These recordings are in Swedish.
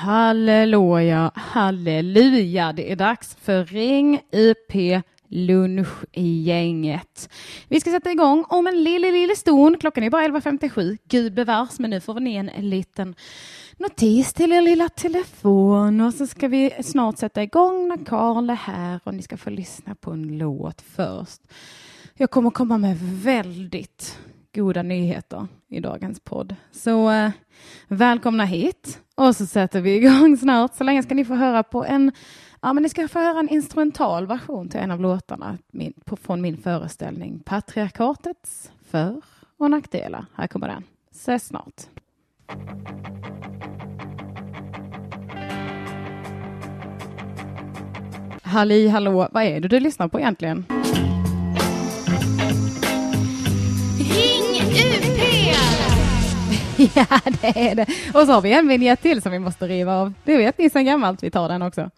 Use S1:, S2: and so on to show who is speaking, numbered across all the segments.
S1: Halleluja, halleluja. Det är dags för Ring UP lunch i gänget. Vi ska sätta igång om en lille, lille stund. Klockan är bara 11.57. Gud bevars, men nu får ni en liten notis till er lilla telefon och så ska vi snart sätta igång när Karl är här och ni ska få lyssna på en låt först. Jag kommer komma med väldigt goda nyheter i dagens podd. Så eh, välkomna hit och så sätter vi igång snart. Så länge ska ni få höra på en Ja, men ni ska få höra en instrumental version till en av låtarna min, på, från min föreställning Patriarkatets för och nackdelar. Här kommer den. Ses snart. Halli hallå, vad är det du lyssnar på egentligen?
S2: UP!
S1: ja, det är det. Och så har vi en vignett till som vi måste riva av. Det vet ni sedan gammalt, vi tar den också.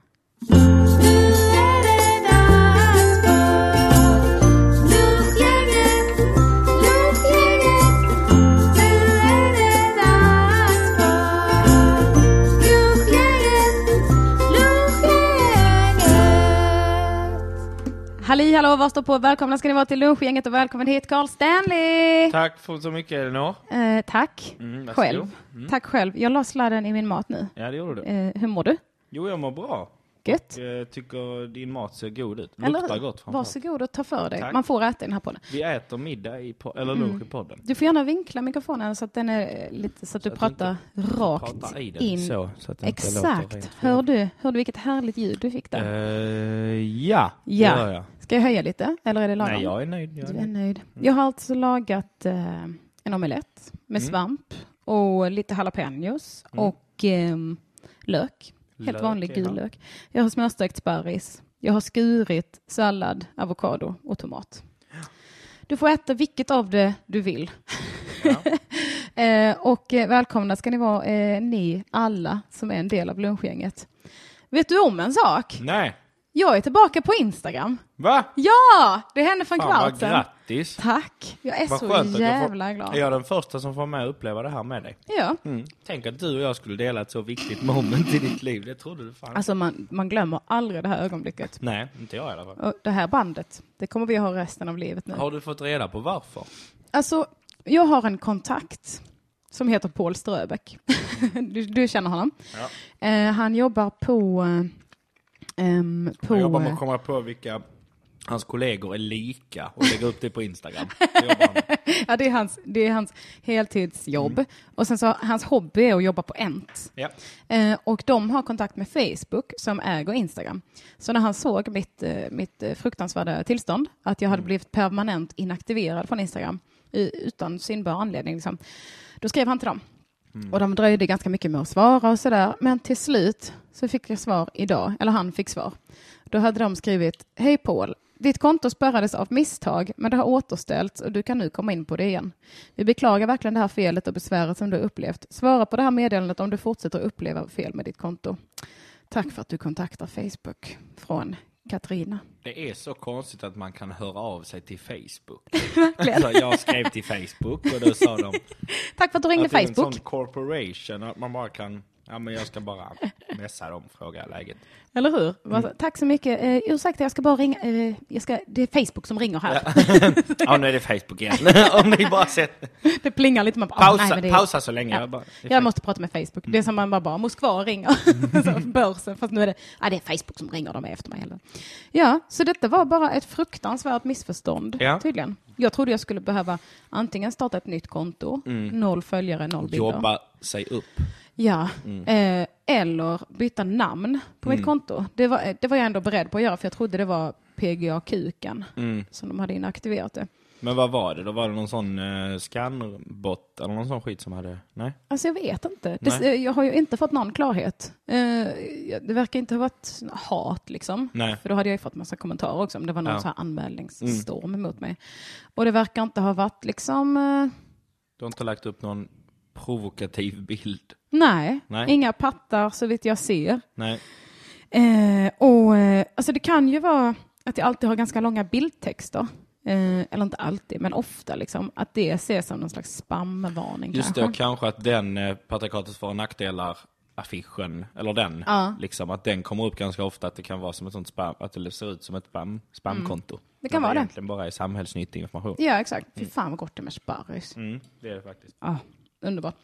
S1: Halli hallå, vad står på? Välkomna ska ni vara till lunchgänget och välkommen hit Carl Stanley!
S3: Tack för så mycket Elinor.
S1: Eh, tack.
S3: Mm,
S1: själv.
S3: Mm.
S1: Tack själv. Jag la sladden i min mat nu.
S3: Ja, det gjorde du.
S1: Eh, hur mår du?
S3: Jo, jag mår bra.
S1: Gött?
S3: Jag tycker din mat ser god ut.
S1: Eller
S3: Luktar gott.
S1: Varsågod och ta för dig.
S3: Tack.
S1: Man får äta i den här podden.
S3: Vi äter middag i eller lunch i podden.
S1: Du får gärna vinkla mikrofonen så att den är eh, lite så att du
S3: Så du
S1: pratar rakt
S3: Pratar i den
S1: in.
S3: så, så det
S1: Exakt. Hör du, hör du vilket härligt ljud du fick där?
S3: Eh, ja, det
S1: Ja.
S3: gör jag.
S1: Ska jag höja lite? Eller är det lagom?
S3: Nej, jag är nöjd. Jag är
S1: Du är
S3: nöjd.
S1: nöjd. Jag har alltså lagat eh, en omelett med
S3: Mm.
S1: svamp och lite jalapenos
S3: Mm.
S1: och ehm, lök. Helt
S3: Lök,
S1: vanlig
S3: ja.
S1: gul lök. Jag har smörstekt sparris. Jag har skurit sallad, avokado och tomat. Du får äta vilket av det du vill.
S3: Ja.
S1: Eh, och eh, välkomna ska ni vara, eh, ni alla som är en del av lunchgänget. Vet du om en sak?
S3: Nej,
S1: Jag är tillbaka på Instagram.
S3: va?
S1: Ja, det hände för en
S3: Fan
S1: kvart sedan.
S3: grattis.
S1: Tack. Jag är
S3: Vad
S1: så
S3: att jag får-
S1: jävla glad.
S3: Är jag den första som får med och uppleva det här med dig?
S1: Ja.
S3: Mm. Tänk att du och jag skulle dela ett så viktigt moment i ditt liv. Det trodde du fan.
S1: Alltså man, man glömmer aldrig det här ögonblicket.
S3: Nej, inte jag i alla fall.
S1: Och det här bandet, det kommer vi ha resten av livet nu.
S3: Har du fått reda på varför?
S1: Alltså, jag har en kontakt som heter Paul Ströbeck. du, du känner honom. Eh, han jobbar på... Eh, ehm, på
S3: Jag jobbar med att komma på vilka hans kollegor är lika och lägga upp det på Instagram. Det
S1: ja, det, är hans, det är hans heltidsjobb.
S3: Mm.
S1: Och sen så hans hobby är att jobba på Ent.
S3: Ja.
S1: Eh, och de har kontakt med Facebook som äger Instagram. Så när han såg mitt, eh, mitt eh, fruktansvärda tillstånd, att jag
S3: Mm.
S1: hade blivit permanent inaktiverad från Instagram i, utan synbar anledning, liksom, då skrev han till dem.
S3: Mm.
S1: Och de dröjde ganska mycket med att svara och sådär. Men till slut så fick jag svar idag, eller han fick svar. Då hade de skrivit, hej Paul, ditt konto spärrades av misstag, men det har återställts och du kan nu komma in på det igen. Vi beklagar verkligen det här felet och besväret som du upplevt. Svara på det här meddelandet om du fortsätter uppleva fel med ditt konto. Tack för att du kontaktar Facebook från Katarina.
S3: Det är så konstigt att man kan höra av sig till Facebook.
S1: Verkligen.
S3: Så jag skrev till Facebook och då sa de
S1: Tack för att du ringde
S3: att det är en
S1: Facebook.
S3: sån corporation att man bara kan, ja men jag ska bara messa dem fråga läget.
S1: Eller hur?
S3: Mm.
S1: Tack så mycket. Eh, ursäkta, jag ska bara ringa. Eh, jag ska, det är Facebook som ringer här.
S3: Ja nu är det Facebook igen. Om ni bara sett,
S1: Det plingar lite. Man bara,
S3: pausa,
S1: "Ah, nej, men det är-
S3: pausa så länge.
S1: Ja.
S3: Jag, bara,
S1: Jag måste prata med Facebook. Det är som man bara, bara Moskva ringer. så, börsen. Fast nu är det, ja, det är Facebook som ringer, de är efter mig. Heller. Ja, så detta var bara ett fruktansvärt missförstånd
S3: Ja.
S1: tydligen. Jag trodde jag skulle behöva antingen starta ett nytt konto, noll följare, noll bilder.
S3: Mm. jobba sig upp.
S1: Ja,
S3: Mm.
S1: eh, eller byta namn på mitt konto. Det var, det var jag ändå beredd på att göra för jag trodde det var PGA Kuken
S3: Mm.
S1: som de hade inaktiverat det.
S3: Men vad var det? Då var det någon sån uh, scannbot eller någon sån skit som hade, nej?
S1: Alltså jag vet inte. Det,
S3: Nej.
S1: jag har ju inte fått någon klarhet. Eh, det verkar inte ha varit hat liksom.
S3: Nej.
S1: För då hade jag ju fått massa kommentarer också om det var någon
S3: Ja.
S1: så här anmälningsstorm emot mig. Och det verkar inte ha varit liksom, eh,
S3: Du har inte lagt upp någon provokativ bild?
S1: nej,
S3: Nej.
S1: inga pattar så vitt jag ser.
S3: Nej.
S1: Eh, och eh, alltså det kan ju vara att jag alltid har ganska långa bildtexter. Eh, eller inte alltid, men ofta liksom. Att det ses som någon slags spamvarning
S3: Just
S1: kanske.
S3: det, kanske att den eh, patriarkatets för och nackdelar affischen, eller den,
S1: Ja.
S3: liksom att den kommer upp ganska ofta, att det kan vara som ett sånt spam, att det ser ut som ett spam, spamkonto.
S1: Mm. Det kan vara det.
S3: egentligen bara är samhällsnyttig information.
S1: Ja, exakt. Fy fan vad gott det är med sparris.
S3: Mm, det är det faktiskt.
S1: Ja, underbart.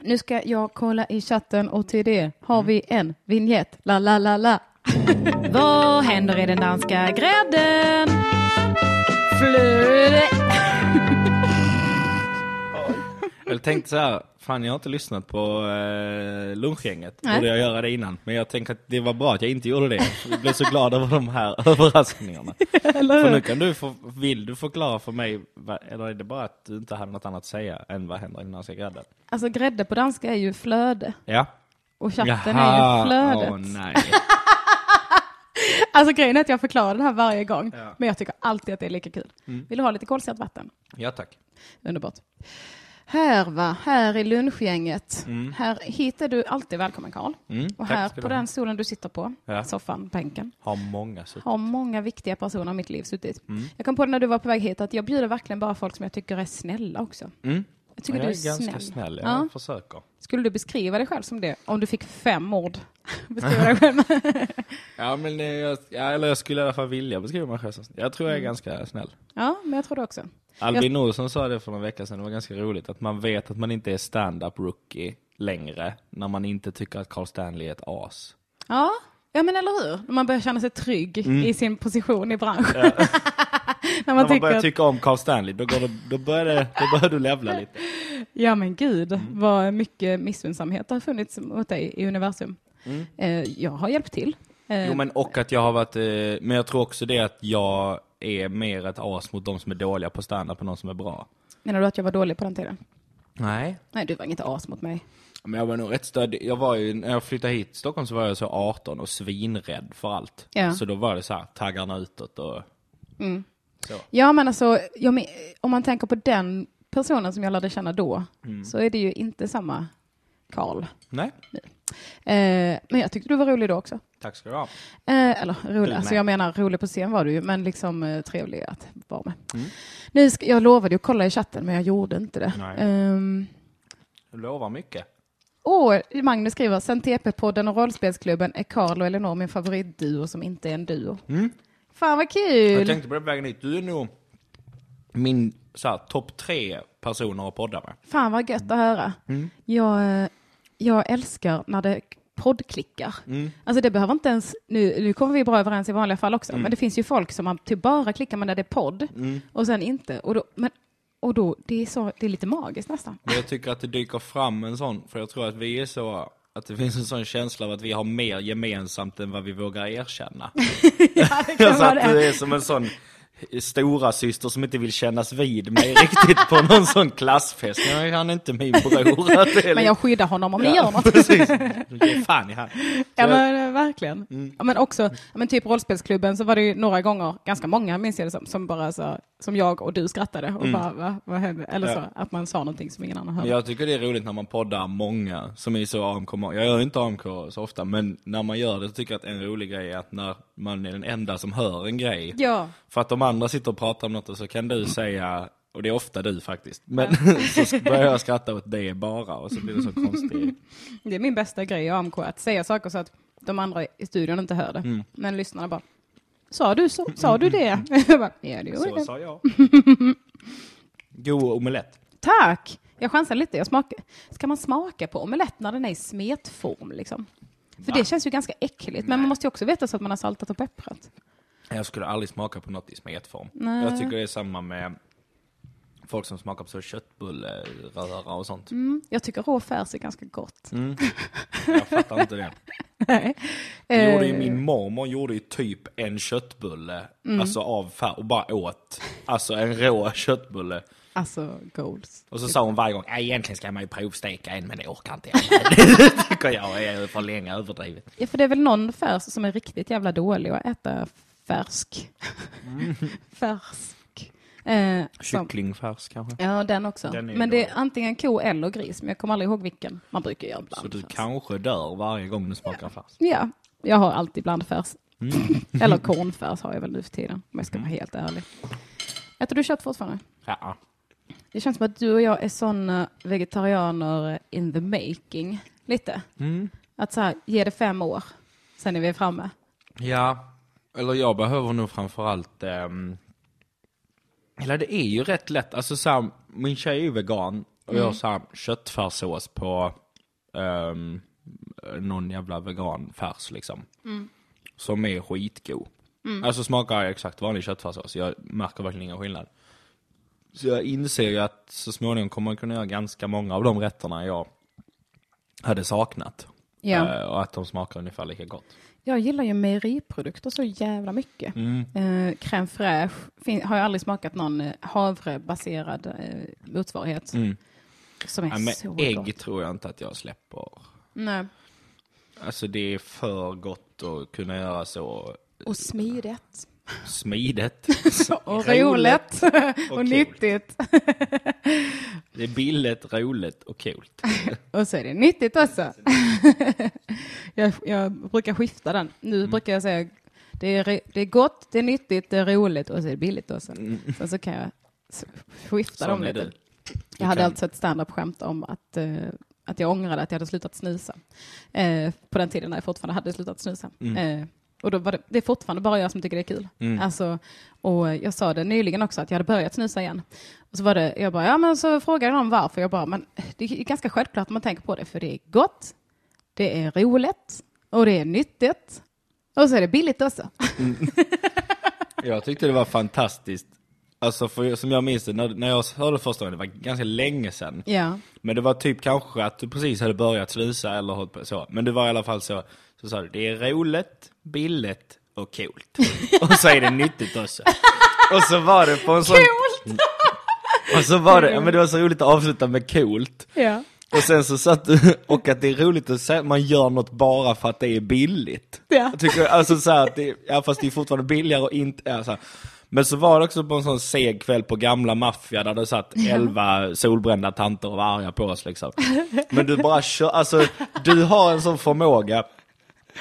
S1: Nu ska jag kolla i chatten och till det har vi en vignett. La, la, la, la. Vad händer i den danska grädden? Flöde.
S3: Jag tänkte så här, fan jag har inte lyssnat på eh, lunchgänget.
S1: Nej.
S3: Borde jag göra det innan? Men jag tänker att det var bra att jag inte gjorde det. Jag blev så glad över de här överraskningarna. För nu kan du, få, vill du förklara för mig, eller är det bara att du inte hade något annat att säga än vad händer i den danska grädden?
S1: Alltså grädde på danska är ju flöde
S3: Ja.
S1: och chatten är ju flödet.
S3: åh nej.
S1: Alltså grejen är att jag förklarar det här varje gång.
S3: Ja.
S1: Men jag tycker alltid att det är lika kul. Vill du ha lite kolsyrat vatten?
S3: Ja tack.
S1: Underbart. Här va, här i lunchgänget. Här hittar du alltid välkommen Karl.
S3: Mm,
S1: Och här på den stolen du sitter på,
S3: Ja.
S1: soffan, bänken,
S3: Har många suttit.
S1: har många viktiga personer i mitt liv suttit.
S3: Mm.
S1: Jag kom på det när du var på väg hit att jag bjuder verkligen bara folk som jag tycker är snälla också.
S3: Mm.
S1: Jag tycker
S3: jag
S1: du
S3: är,
S1: är,
S3: ganska
S1: snäll.
S3: snäll, jag
S1: Ja.
S3: försöker.
S1: Skulle du beskriva dig själv som det? Om du fick fem ord. beskriva dig själv.
S3: Ja, men eh, jag, ja, eller jag skulle i alla fall vilja beskriva mig själv som snäll. Jag tror
S1: Mm.
S3: jag är ganska snäll.
S1: ja, men jag tror det också.
S3: Albin Olsson sa det för några veckor sedan, det var ganska roligt, att man vet att man inte är stand-up rookie längre, när man inte tycker att Carl Stanley är ett as.
S1: Ja, ja men eller hur? Man börjar känna sig trygg i sin position i branschen. när man
S3: man börjar
S1: att,
S3: tycka om Carl Stanley, då, går det, då, börjar det, då börjar du levla lite.
S1: ja men gud,
S3: Mm.
S1: vad mycket missunnsamhet har funnits mot dig i universum. Eh, jag har hjälpt till. Eh,
S3: Mm. Jo men och att jag har varit, eh, men jag tror också det att jag är mer ett as mot de som är dåliga på stand-up än de som är bra.
S1: Menar du att jag var dålig på den tiden?
S3: Nej.
S1: Nej, du var inget as mot mig.
S3: Men jag var nog rätt stöd. Jag var ju, när jag flyttade hit till Stockholm så var jag så 18 och svinrädd för allt.
S1: Ja.
S3: Så då var det så här, taggarna utåt och så.
S1: Ja, men alltså, jag om man tänker på den personen som jag lärde känna då,
S3: Mm.
S1: så är det ju inte samma Karl.
S3: Nej,
S1: Eh, men jag tyckte du var rolig då också.
S3: tack ska du ha.
S1: Eh, eller rolig, alltså jag menar rolig på scen var du ju, men liksom eh, trevlig att vara med.
S3: Mm.
S1: Nu ska, jag lovade ju att kolla i chatten, men jag gjorde inte det. Ehm,
S3: Du lovar mycket.
S1: Åh, Magnus skriver, sen TP-podden och rollspelsklubben är Karl och Elinor min favoritduo som inte är en duo.
S3: Mm.
S1: Fan vad
S3: Jag
S1: kul!
S3: tänkte på det på vägen hit, du är nog min topp tre personer att podda med.
S1: Fan vad gött att höra.
S3: Mm.
S1: Jag, eh, jag älskar när det poddklickar.
S3: Mm.
S1: Alltså det behöver inte ens, nu, nu kommer vi bra överens i vanliga fall också,
S3: Mm.
S1: men det finns ju folk som man typ bara klickar med när det är podd och sen inte. Och då, men, och då det, är så, det är lite magiskt nästan.
S3: Men jag tycker att det dyker fram en sån, för jag tror att vi är så, att det finns en sån känsla av att vi har mer gemensamt än vad vi vågar erkänna.
S1: ja, det kan
S3: Alltså
S1: vara
S3: att du
S1: det.
S3: är som en sån stora syster som inte vill kännas vid mig riktigt på någon sån klassfest. Jag han är inte min bror.
S1: Men jag skyddar honom om ni
S3: Ja,
S1: gör något.
S3: Precis. Ger fan i han.
S1: Ja men eh, verkligen.
S3: Mm.
S1: Ja, men också, men typ rollspelsklubben så var det ju några gånger, ganska många minns jag det som, som bara så, som jag och du skrattade och bara, va, vad hände? Eller så,
S3: Mm. Ja.
S1: att man sa någonting som ingen annan hörde.
S3: Jag tycker det är roligt när man poddar många som är så AMK. Jag gör inte AMK så ofta, men när man gör det så tycker jag att en rolig grej är att när man är den enda som hör en grej.
S1: Ja,
S3: För att de andra sitter och pratar om något och så kan du säga, och det är ofta du faktiskt, men så börjar jag skratta åt det bara och så blir det så konstigt.
S1: det är min bästa grej i AMK, att säga saker så att de andra i studion inte hör det.
S3: Mm.
S1: Men lyssnarna bara, sa du så? Sa du det? Jag bara, ja, det
S3: Så
S1: jag.
S3: sa jag. God omelett.
S1: Tack! Jag chansar lite. Jag smakar. Ska man smaka på omelett när den är i smetform? Liksom? För
S3: Va?
S1: det känns ju ganska äckligt. Men man måste ju också veta så att man har saltat och pepprat.
S3: Jag skulle aldrig smaka på något i smetform.
S1: Nej.
S3: Jag tycker det är samma med folk som smakar på så köttbulleröra och sånt.
S1: Mm, jag tycker rå färs är ganska gott.
S3: Jag fattar inte det.
S1: Nej.
S3: Det gjorde ju
S1: Eh,
S3: min mormor gjorde ju typ en köttbulle, alltså av färg, och bara åt. Alltså en rå köttbulle.
S1: Alltså, goals.
S3: Och så sa hon varje gång, "Nej, egentligen ska man ju provsteka en, men det orkar inte jag. det tycker jag är för länge överdrivet.
S1: Ja, för det är väl någon färs som är riktigt jävla dålig att äta färsk. färsk. Eh,
S3: Kycklingfärs kanske?
S1: ja, den också.
S3: Den
S1: men det är antingen ko eller gris, men jag kommer aldrig ihåg vilken. Man brukar göra
S3: Så du
S1: blandfärs.
S3: kanske dör varje gång du smakar färs.
S1: Ja, jag har alltid blandfärs.
S3: Mm.
S1: Eller kornfärs har jag väl nu för tiden, om jag ska vara helt ärlig. Äter du kött fortfarande?
S3: Ja.
S1: Det känns som att du och jag är sådana vegetarianer in the making. lite.
S3: Mm.
S1: Att så här, ge det fem år, sen är vi framme.
S3: Ja, eller jag behöver nog framförallt... Um, eller det är ju rätt lätt. Alltså så här, min tjej är ju vegan och jag har så här köttfärssås på um, någon jävla veganfärs liksom. Som är skitgod. Alltså smakar exakt vanlig köttfärssås. Jag märker verkligen ingen skillnad. Så jag inser ju att så småningom kommer man kunna göra ganska många av de rätterna jag hade saknat.
S1: Ja.
S3: Eh, och att de smakar ungefär lika gott.
S1: Jag gillar ju mejeriprodukter så jävla mycket.
S3: Mm.
S1: Eh, crème fraîche fin- har jag aldrig smakat någon eh, havrebaserad eh, motsvarighet.
S3: Mm.
S1: Som är
S3: Ja, men
S1: så
S3: ägg
S1: gott.
S3: tror jag inte att jag släpper.
S1: Nej.
S3: Alltså det är för gott att kunna göra så
S1: Och smidigt.
S3: Smidigt.
S1: Och roligt. och
S3: kul.
S1: nyttigt.
S3: Det är billigt, roligt och coolt.
S1: Och så är det nyttigt också. jag, jag brukar skifta den. Nu
S3: Mm.
S1: brukar jag säga det är, det är gott, det är nyttigt, det är roligt och så är det billigt också. Sen så kan jag skifta
S3: Mm. Sån
S1: dem lite.
S3: du.
S1: Jag hade alltså ett standup-skämt om att, eh, att jag ångrade att jag hade slutat snusa. Eh, på den tiden när jag fortfarande hade slutat snusa.
S3: Mm.
S1: Eh, och då var det, det är fortfarande bara jag som tycker det är kul. Alltså, och jag sa det nyligen också att jag hade börjat snusa igen. Och så var det, jag bara, ja men så frågade de varför. Jag bara, men det är ganska självklart om man tänker på det, för det är gott, det är roligt och det är nyttigt. Och så är det billigt också.
S3: Jag tyckte det var fantastiskt. Alltså för, som jag minns det, när, när jag hörde första gången, det var ganska länge sedan.
S1: Ja.
S3: Men det var typ kanske att du precis hade börjat snusa eller hållit på så. Men det var i alla fall så, så sa du, det är roligt, billigt och coolt. och så är det nyttigt också. Och så var det på en sån...
S1: Coolt!
S3: Och så var det, ja, men det var så roligt att avsluta med coolt.
S1: Ja.
S3: Och sen så satt du, och att det är roligt att säga att man gör något bara för att det är billigt.
S1: Ja.
S3: Jag tycker, alltså så här att det, ja fast det är fortfarande billigare och inte, ja, så här. Men så var det också på en sån seg kväll på gamla maffia där det satt elva solbrända tanter och var arga på oss liksom. Men du bara kör, alltså du har en sån förmåga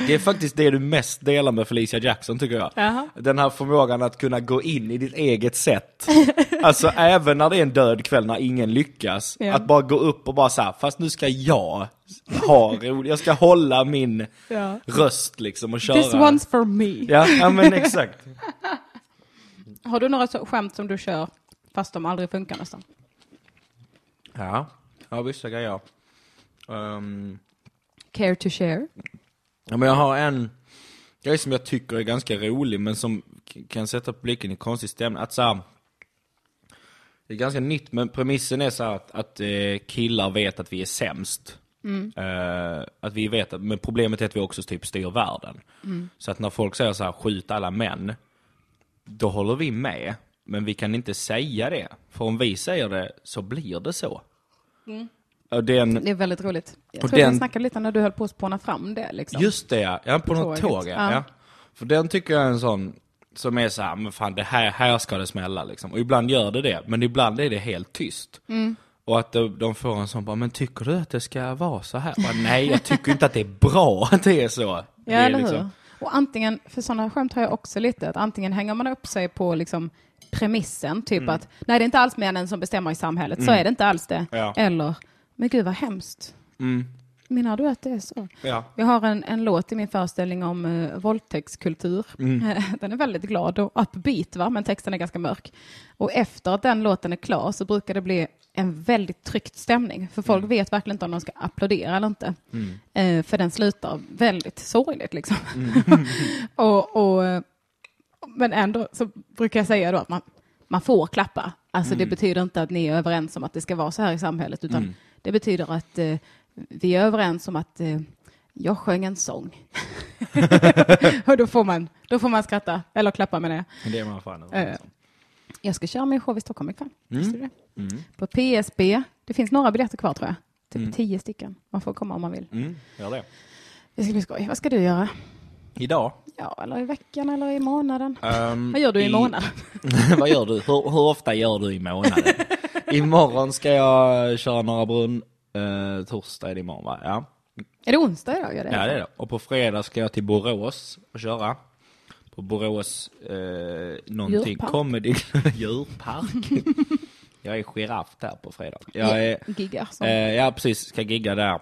S3: det är faktiskt det du mest delar med Felicia Jackson tycker jag.
S1: Jaha.
S3: Den här förmågan att kunna gå in i ditt eget sätt. Alltså även när det är en död kväll när ingen lyckas.
S1: Ja.
S3: Att bara gå upp och bara så här, fast nu ska jag ha roligt. Jag ska hålla min
S1: Ja.
S3: röst liksom och köra.
S1: This one's for me.
S3: Ja, ja men exakt.
S1: Har du några så skämt som du kör fast de aldrig funkar nästan?
S3: Ja, ja vissa grejer. Um,
S1: Care to share?
S3: Ja, men jag har en grej som jag tycker är ganska rolig men som kan sätta publiken i konstig stämning. Att så här, det är ganska nytt men premissen är så att, att eh, killar vet att vi är sämst. Eh, att vi vet att, men problemet är att vi också typ styr världen. Så att när folk säger så här, skjut alla män, då håller vi med. Men vi kan inte säga det. För om vi säger det så blir det så. Och den,
S1: Det är väldigt roligt. Jag tror
S3: den-
S1: vi snackade lite när du höll på att spåna fram det. Liksom.
S3: Just det ja, ja på något
S1: Tåget,
S3: tåg ja.
S1: ja.
S3: För den tycker jag är en sån som är så här, men fan det här, här ska det smälla liksom. Och ibland gör det det, men ibland är det helt tyst.
S1: Mm.
S3: Och att de, de får en sån bara, men tycker du att det ska vara så här? Bara, Nej, jag tycker inte att det är bra att det är så. det
S1: Ja,
S3: är
S1: eller
S3: liksom-
S1: hur? Och antingen, för sådana skämt har jag också lite, att antingen hänger man upp sig på liksom premissen, typ
S3: Mm.
S1: att nej det är inte alls männen som bestämmer i samhället, så är det inte alls det.
S3: Ja.
S1: Eller, men gud vad hemskt.
S3: Mm.
S1: Menar du att det är så?
S3: Ja.
S1: Jag har en, en låt i min föreställning om uh, våldtäktskultur.
S3: Mm.
S1: Den är väldigt glad och upbeat, va? men texten är ganska mörk. Och efter att den låten är klar så brukar det bli en väldigt tryckt stämning. För folk vet verkligen inte om de ska applådera eller inte. Eh, för den slutar väldigt sorgligt. Liksom. och, och, eh, men ändå så brukar jag säga då att man, man får klappa. Alltså det betyder inte att ni är överens om att det ska vara så här i samhället, utan det betyder att eh, vi är överens om att eh, jag sjöng en sång. och då får, man, då får man skratta, eller klappa med det.
S3: Det är man fan
S1: Eh. Jag ska köra min show i Stockholm ikväll. Du det? På PSB. Det finns några biljetter kvar tror jag. Typ tio stycken. Man får komma om man vill.
S3: Mm, gör det.
S1: Det ska bli skoj. Vad ska du göra?
S3: Idag?
S1: Ja, eller i veckan eller i månaden.
S3: Ehm,
S1: Vad gör du i månaden?
S3: Vad gör du? Hur, hur ofta gör du i månaden? Imorgon ska jag köra Norra Brunn. Uh, torsdag är det imorgon va? Ja.
S1: Är det onsdag idag? Det?
S3: ja, det är det. Och på fredag ska jag till Borås och köra. På Borås, eh, någonting,
S1: Djurpark.
S3: comedy, djurpark. jag är giraff där på fredag. Jag är,
S1: Giggar. som-
S3: eh, ja precis, ska gigga där.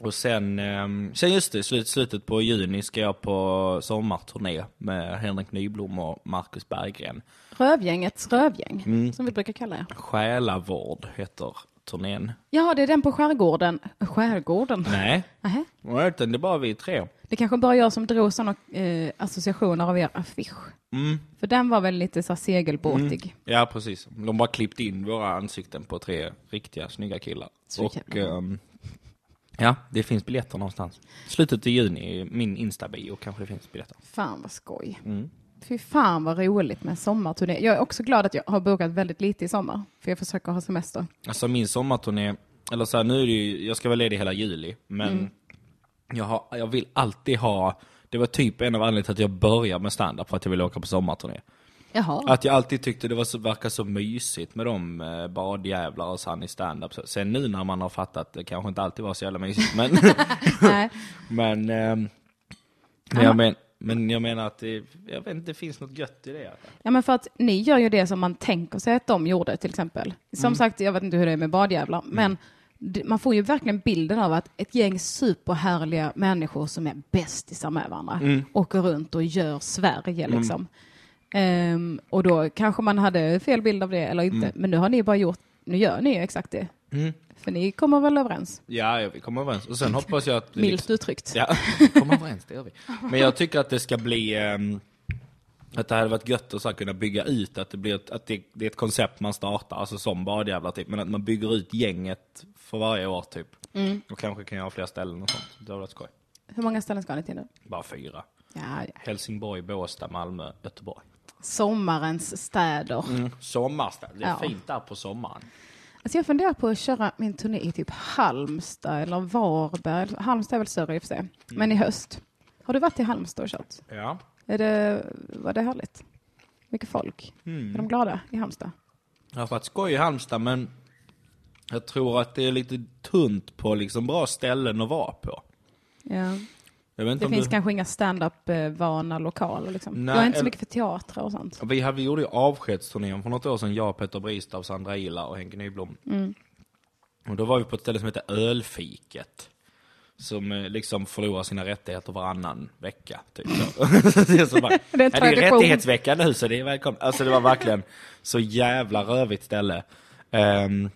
S3: Och sen, ehm, sen just det, slut, slutet på juni ska jag på sommarturné med Henrik Nyblom och Marcus Berggren.
S1: Rövgängets rövgäng,
S3: Mm.
S1: som vi brukar kalla det.
S3: Själavård heter turnén.
S1: Ja, det är den på skärgården. Skärgården?
S3: Nej,
S1: Nähä.
S3: utan det är bara vi tre.
S1: Det kanske bara jag som drog sådana eh, associationer av er affisch.
S3: Mm.
S1: För den var väl lite så segelbåtig.
S3: Ja, precis. De bara klippt in våra ansikten på tre riktiga snygga killar.
S1: Så
S3: och ja, det finns biljetter någonstans. Slutet i juni, min Insta-bio kanske det finns biljetter.
S1: Fan vad skoj.
S3: Mm.
S1: Fy fan vad roligt med sommarturné. Jag är också glad att jag har bokat väldigt lite i sommar. För jag försöker ha semester.
S3: Alltså min sommarturné, eller så här, nu är det ju, jag ska vara ledig hela juli, men
S1: Mm.
S3: jag, har, jag vill alltid ha, det var typ en av anledningarna till att jag började med stand-up för att jag ville åka på sommarturné.
S1: Jaha.
S3: Att jag alltid tyckte det var så, verkar så mysigt med de eh, badjävlar och sann i stand-up. Sen nu när man har fattat, det kanske inte alltid var så jävla mysigt, men, men, ehm, men, jag men, men jag menar att det, jag vet inte, det finns något gött i det.
S1: Ja men för att ni gör ju det som man tänker sig att de gjorde till exempel. Som
S3: Mm.
S1: sagt, jag vet inte hur det är med badjävlar, men det- man får ju verkligen bilden av att ett gäng superhärliga människor som är bästisar med varandra
S3: Mm.
S1: åker runt och gör Sverige liksom. Ehm, och då kanske man hade fel bild av det eller inte,
S3: Mm.
S1: men nu har ni bara gjort, nu gör ni ju exakt det. För ni kommer väl överens,
S3: Ja, vi kommer överens. Och sen hoppas jag att...
S1: milt uttryckt.
S3: Ja, kommer överens, det gör vi. Men jag tycker att det ska bli... ehm, att det hade varit gött att så här kunna bygga ut, att det blir ett, att det, det är ett koncept man startar, alltså som badjävlar typ, men att man bygger ut gänget för varje år typ. Och kanske kan jag ha fler ställen och sånt. Det hade varit skoj.
S1: Hur många ställen ska ni till nu?
S3: Bara fyra.
S1: Ja, ja.
S3: Helsingborg, Båstad, Malmö, Göteborg.
S1: Sommarens städer.
S3: Mm. Sommarställe, det är
S1: Ja.
S3: fint där på sommaren.
S1: Alltså jag funderar på att köra min turné i typ Halmstad eller Varberg. Halmstad är väl större i och för sig. Men i höst. Har du varit i Halmstad och kört?
S3: Ja.
S1: Är det, var det härligt? Mycket folk? Är de glada i Halmstad?
S3: Det har varit skoj i Halmstad, men jag tror att det är lite tunt på liksom bra ställen att vara på.
S1: Ja. Det finns
S3: du...
S1: kanske inga stand-up-vana lokaler. Liksom.
S3: Nej,
S1: jag är inte så mycket för teatrar och sånt.
S3: Vi, hade, vi gjorde ju avskedsturnén för något år sedan, jag, Peter Bristav, Sandra Ila och Henke Nyblom.
S1: Mm.
S3: Och då var vi på ett ställe som heter Ölfiket. Som eh, liksom förlorar sina rättigheter varannan vecka. Typ. Det bara,
S1: Det är
S3: det är
S1: tradition."
S3: rättighetsvecka nu så det är välkommet. Alltså det var verkligen så jävla rövigt ställe. Um,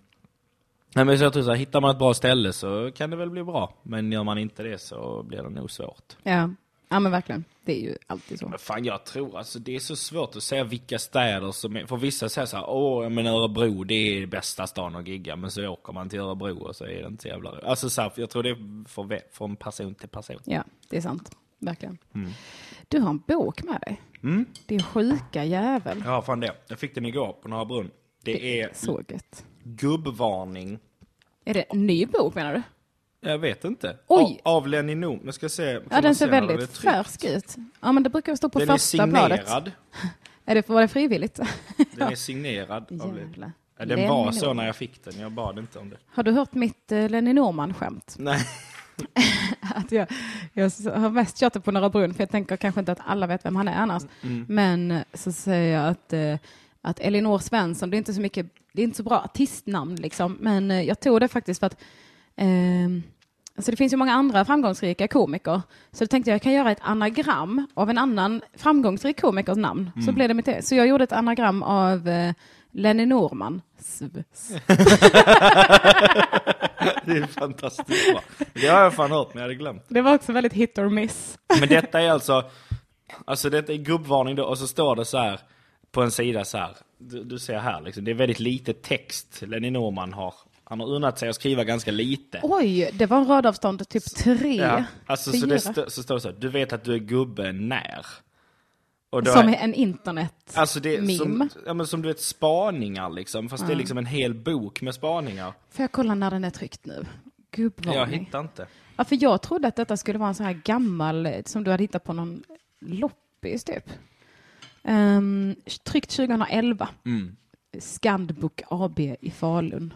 S3: nej men så jag tror så här, hittar man ett bra ställe så kan det väl bli bra. Men gör man inte det så blir det nog svårt.
S1: Ja. ja, men verkligen. Det är ju alltid så.
S3: Men fan jag tror alltså det är så svårt att säga vilka städer som är, för vissa säger så här, åh men Örebro det är bästa stan att gigga, men så åker man till Örebro och så är det inte så jävla Alltså så här, jag tror det är från, person till person.
S1: Ja, det är sant. Verkligen.
S3: Mm.
S1: Du har en bok med dig. Din sjuka jävel.
S3: Ja fan det, jag fick den igår på Norra Brunn. Det är
S1: Så gött.
S3: Gubbvarning,
S1: Är det en ny bok menar du?
S3: jag vet inte.
S1: Oj.
S3: Av, av Lenny Nom, jag ska se.
S1: Ja, den
S3: se
S1: ser
S3: är
S1: väldigt färsk ut. Ja, men det brukar stå på
S3: Den är
S1: första bladet.
S3: signerad.
S1: Är det, var det frivilligt?
S3: Den är signerad. av Lenny.
S1: Jävlar.
S3: Ja, den
S1: Lenny
S3: var så när jag fick den, jag bad inte om det.
S1: Har du hört mitt uh, Lenny Norman-skämt?
S3: Nej.
S1: Att jag, jag har mest kört det på Norra Brunn, för jag tänker kanske inte att alla vet vem han är annars.
S3: Mm.
S1: Men eh, så säger jag att, eh, att Elinor Svensson, det är inte så mycket, det är inte så bra artistnamn liksom, men eh, jag tog det faktiskt för att ehm, Alltså det finns ju många andra framgångsrika komiker, så då tänkte jag jag kan göra ett anagram av en annan framgångsrik komikers namn. Så blev det mitt det. Så jag gjorde ett anagram av eh, Lenny Norman.
S3: Det är fantastiskt bra. Det har jag fan hört, men jag hade glömt.
S1: Det var också väldigt hit or miss.
S3: Men detta är alltså, alltså detta är gubbvarning då, och så står det så här på en sida så här. Du, du ser här liksom, det är väldigt lite text Lenny Norman har. Han har unnat sig att skriva ganska lite.
S1: Oj, det var en radavstånd typ tre,
S3: Ja, alltså så, det st- så står det så här, du vet att du är gubbe när? Och då
S1: Som
S3: är-
S1: en internet
S3: Alltså det som, ja, men som du vet spaningar liksom, fast det är liksom en hel bok med spaningar.
S1: Får jag kolla när den är tryckt nu?
S3: Jag
S1: Gubbvarning.
S3: hittar inte.
S1: Ja, för jag trodde att detta skulle vara en sån här gammal, som du hade hittat på någon loppis typ. Um, tryckt 2011.
S3: Mm.
S1: Skandbook AB i Falun.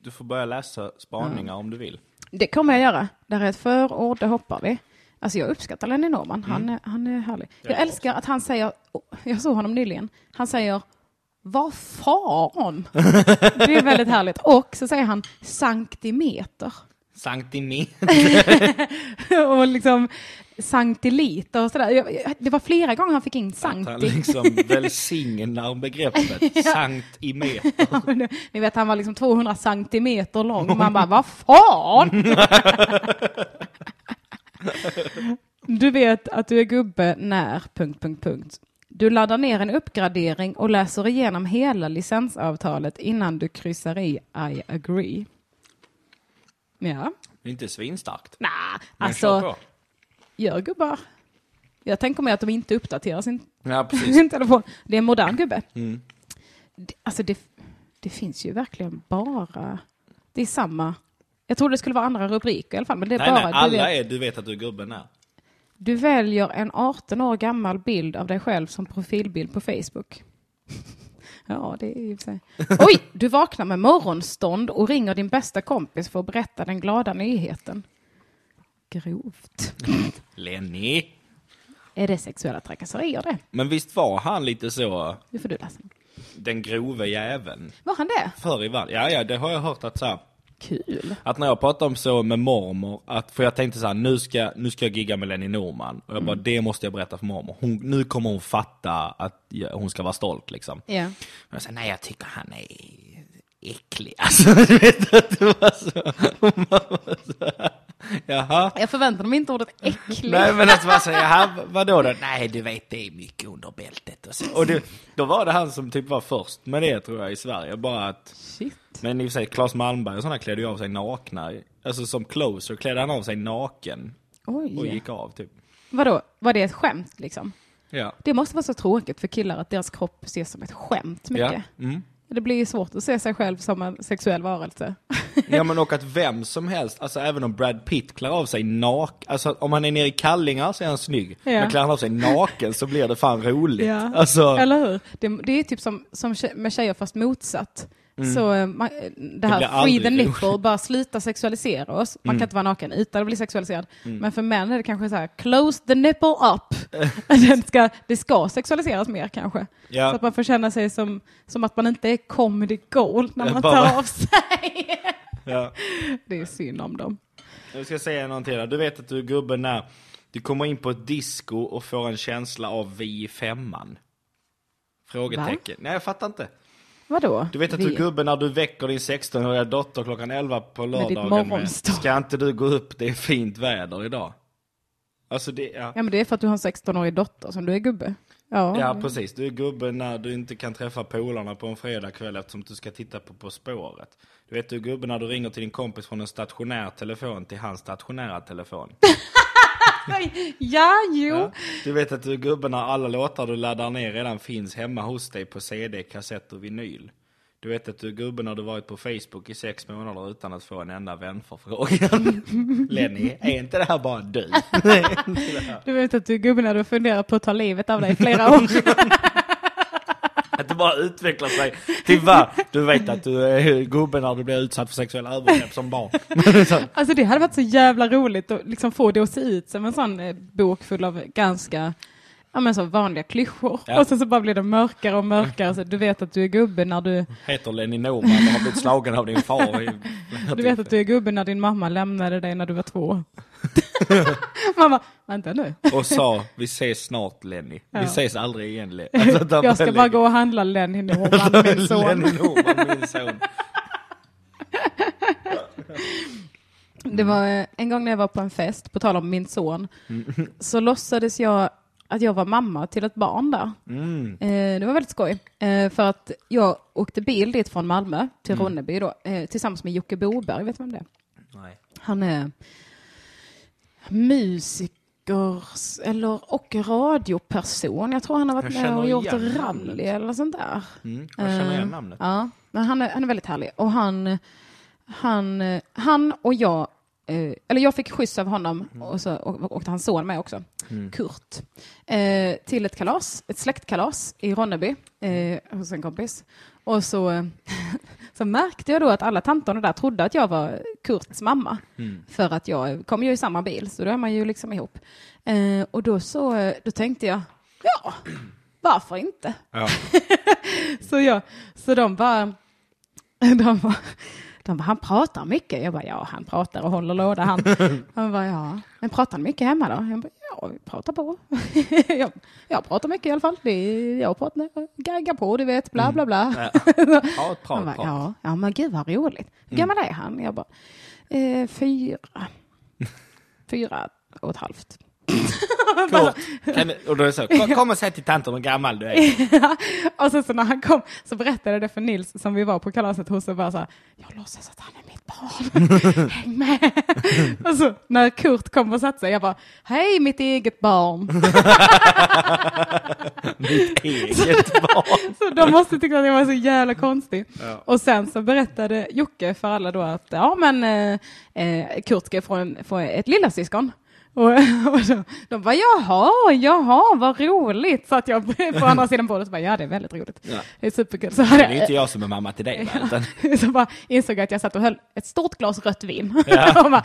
S3: Du får börja läsa spaningar om du vill.
S1: Det kommer jag göra. Där är ett förord, det hoppar vi. Alltså jag uppskattar Lenny Norman, han,
S3: Mm.
S1: är, han är härlig. Jag
S3: Ja.
S1: älskar att han säger, jag såg honom nyligen, han säger vad fan? Det är väldigt härligt. Och så säger han centimeter.
S3: Centimeter.
S1: och liksom centiliter och sådär. Det var flera gånger han fick in
S3: Att han liksom välsignar begreppet. Sankt i meter.
S1: Ni vet, han var liksom 200 centimeter lång. Man bara, vad fan? du vet att du är gubbe när... Punkt, punkt, punkt. Du laddar ner en uppgradering och läser igenom hela licensavtalet innan du kryssar i I agree. Ja,
S3: Det är inte svinstarkt.
S1: nah,
S3: Men
S1: alltså, gör gubbar. Jag tänker mig att de inte uppdaterar sin
S3: Ja,
S1: sin telefon. Det är en modern gubbe.
S3: Mm.
S1: Det, alltså det, det finns ju verkligen bara... Det är samma... Jag trodde det skulle vara andra rubriker i alla fall. Men det är
S3: Nej,
S1: bara...
S3: nej,
S1: du,
S3: alla
S1: vet,
S3: är du vet att du är gubben är.
S1: du väljer en 18 år gammal bild av dig själv som profilbild på Facebook. Ja, det är ju sig. Oj, du vaknar med morgonstånd och ringer din bästa kompis för att berätta den glada nyheten. Grovt.
S3: Lenny.
S1: Är det sexuella trakasserier det?
S3: Men visst var han lite så,
S1: Nu får du läsa.
S3: den grove jäveln?
S1: Var han det?
S3: Förr i världen. Ja, ja, det har jag hört att så här,
S1: Kul.
S3: Att när jag pratar om så med mormor, att, för jag tänkte så här, nu ska, nu ska jag gigga med Lenny Norman. Och jag bara, det måste jag berätta för mormor. Hon, nu kommer hon fatta att jag, hon ska vara stolt liksom.
S1: Ja.
S3: Men jag sa, nej jag tycker han är äcklig. Alltså, du vet att det var så. Jaha.
S1: Jag förväntar mig inte ordet äcklig.
S3: Nej men att man säger, jaha, vadå då? Nej du vet det är mycket under bältet och så. Och det, då var det han som typ var först med det tror jag i Sverige. Bara att,
S1: Shit.
S3: men i och för sig Claes Malmberg och sådana klädde ju av sig nakna. Alltså som closer klädde han av sig naken och
S1: Oj.
S3: gick av typ.
S1: Vadå, var det ett skämt liksom?
S3: Ja.
S1: Det måste vara så tråkigt för killar att deras kropp ses som ett skämt mycket.
S3: Ja. Mm.
S1: Det blir ju svårt att se sig själv som en sexuell varelse.
S3: ja men och att vem som helst, alltså även om Brad Pitt klär av sig naken, alltså om han är nere i kallingar så är han snygg.
S1: Ja.
S3: Men klär han av sig naken så blir det fan roligt.
S1: Ja.
S3: Alltså,
S1: Eller hur? Det, det är typ som, som med tjejer fast motsatt. Så eh, man, eh, det
S3: Mm.
S1: här free
S3: aldrig
S1: the nipple, bara sluta sexualisera oss. Man
S3: Mm.
S1: kan inte vara naken utan att bli sexualiserad. Men för män är det kanske så här, close the nipple up. Den ska, det ska sexualiseras mer kanske.
S3: Ja.
S1: Så att man får känna sig som, som att man inte är comedy gold när man
S3: bara-
S1: tar av sig.
S3: ja.
S1: Det är synd om dem.
S3: Jag ska säga någonting. Du vet att du är gubben när du kommer in på ett disco och får en känsla av vi i femman. Frågetecken. Nej, jag fattar inte.
S1: Vadå?
S3: Du vet att
S1: Vi-
S3: du är gubben när du väcker din 16-åriga dotter klockan 11 på lördagen med,
S1: morgonstånd.
S3: Ska inte du gå upp, det är fint väder idag. Alltså det, ja.
S1: Ja men det är för att du har en 16-årig dotter som du är gubbe. Ja,
S3: Ja, precis. Du är gubben när du inte kan träffa polarna på en fredagkväll eftersom du ska titta på På spåret. Du vet, du är gubben när du ringer till din kompis från en stationär telefon till hans stationära telefon.
S1: ja jo.
S3: Ja. Du vet att du gubben när alla låtar du laddar ner redan finns hemma hos dig på CD, kassett och vinyl. Du vet att du gubben du varit på Facebook i sex månader utan att få en enda vänförfrågan. Lenny, är inte det här bara du?
S1: Du vet att du är gubbe när du funderar på att ta livet av dig i flera år.
S3: Att det bara utvecklar sig typ, till vad? Du vet att du är gubben när du blir utsatt för sexuella övergrepp som barn.
S1: Alltså det hade varit så jävla roligt att liksom få det att se ut som en sån eh, bok full av ganska ja, men så vanliga klyschor.
S3: Ja.
S1: Och sen så bara blir det mörkare och mörkare. Så du vet att du är gubbe när du,
S3: Heter Lenny Norman och har blivit slagen av din far. I,
S1: du vet att du är gubbe när din mamma lämnade dig när du var två. Mamma, vänta nu.
S3: Och sa, vi ses snart Lenny. Vi
S1: Ja.
S3: ses aldrig igen Lenny. Alltså,
S1: Jag ska bara
S3: lägger-
S1: gå och handla Lenny Norman, min son.
S3: Lenny Norman, min son.
S1: Det var eh, en gång när jag var på en fest, på tal om min son, så låtsades jag att jag var mamma till ett barn där.
S3: Mm.
S1: Eh, det var väldigt skoj. Eh, för att jag åkte bil dit från Malmö till Ronneby då, eh, tillsammans med Jocke Boberg, vet du vem det är?
S3: Nej.
S1: Han är musiker eller, och radioperson. Jag tror han har varit med och gjort rally
S3: namnet.
S1: eller sånt där.
S3: Mm, jag känner igen
S1: Eh,
S3: namnet.
S1: Ja, men han är, han är väldigt härlig. Och han, han, han och jag, eh, eller jag fick skjuts av honom
S3: Mm.
S1: och så å- åkte hans son med också, Kurt, eh, till ett kalas, ett släktkalas i Ronneby eh, hos en kompis. Och så, så märkte jag då att alla tanterna där trodde att jag var Kurts mamma.
S3: Mm.
S1: För att jag kom ju i samma bil, så då är man ju liksom ihop. Eh, och då, så, då tänkte jag, ja, varför inte?
S3: Ja.
S1: Så, jag, så de bara, de bara De bara, han pratar mycket. Jag bara, ja han pratar och håller låda han. Han bara, ja. Men pratar han mycket hemma då? Jag bara, ja vi pratar på. jag, jag pratar mycket i alla fall. Det är, jag pratar, gaggar på, du vet, bla bla bla.
S3: Ja. Prat, prat,
S1: bara, ja, ja men gud vad roligt. Hur gammal är han? Jag bara, eh, fyra. Fyra och ett halvt.
S3: Kort. Kan, och då är det så, kom, kom och säg till tanten hur gammal du är.
S1: och sen så när han kom så berättade jag det för Nils som vi var på kalaset hos och bara så här, jag låtsas att han är mitt barn. Häng med. och så när Kurt kom och satte sig, jag bara, hej mitt eget barn.
S3: Mitt eget barn.
S1: så de måste tycka att jag var så jävla konstig.
S3: Ja.
S1: Och sen så berättade Jocke för alla då att, ja men eh, eh, Kurt ska få, en, få ett lillasyskon. Och, och de, de bara jaha, jaha, vad roligt. Så att jag på andra sidan bordet så bara, ja det är väldigt roligt.
S3: Ja.
S1: Det är superkul. Så hade
S3: Det är inte jag som är mamma till dig. va, Utan,
S1: så bara insåg jag att jag satt och höll ett stort glas rött vin.
S3: Ja.
S1: och bara,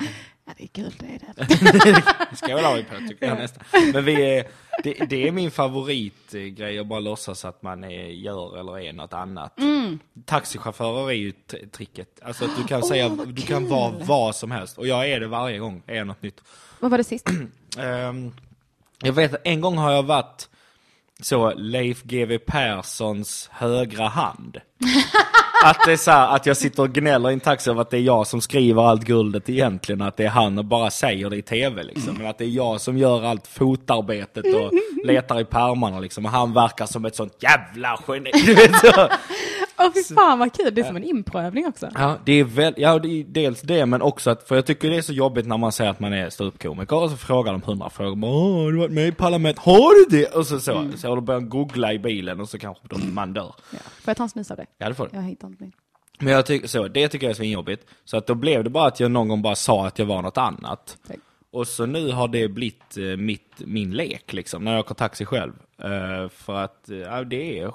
S1: ja det är kul det är det.
S3: skålar vi på tycker jag nästan. Men vi är, det, det är min favoritgrej att bara låtsas att man är, gör eller är något annat.
S1: Mm.
S3: Taxichaufförer är ju tricket. Alltså att du kan säga,
S1: Åh, vad
S3: du kan vara vad som helst. Och jag är det varje gång, är något nytt.
S1: Vad var det sist?
S3: Ehm, jag vet en gång har jag varit så Leif GW Perssons högra hand. Att det är så här, att jag sitter och gnäller i en taxi över att det är jag som skriver allt guldet egentligen, att det är han och bara säger det i tv liksom. Men att det är jag som gör allt fotarbetet och letar i pärmarna liksom. Och han verkar som ett sånt jävla geni. Så.
S1: Åh fy fan vad kul, det är som en improövning också.
S3: Ja, det är väl, ja, det är dels det, men också att, för jag tycker det är så jobbigt när man säger att man är ståuppkomiker och så frågar de hundra frågor. Åh, har du varit med i Parlament? Har du det? Och så, så, så har du börjat googla i bilen och så kanske de, man dör.
S1: Ja. Får jag ta en snus av dig?
S3: Ja, det får du.
S1: Jag hittar inte min.
S3: Men jag tycker så, det tycker jag är svinjobbigt. Så att då blev det bara att jag någon gång bara sa att jag var något annat.
S1: Tack.
S3: Och så nu har det blivit eh, mitt, min lek liksom, när jag åker taxi själv. Eh, för att, ja det är,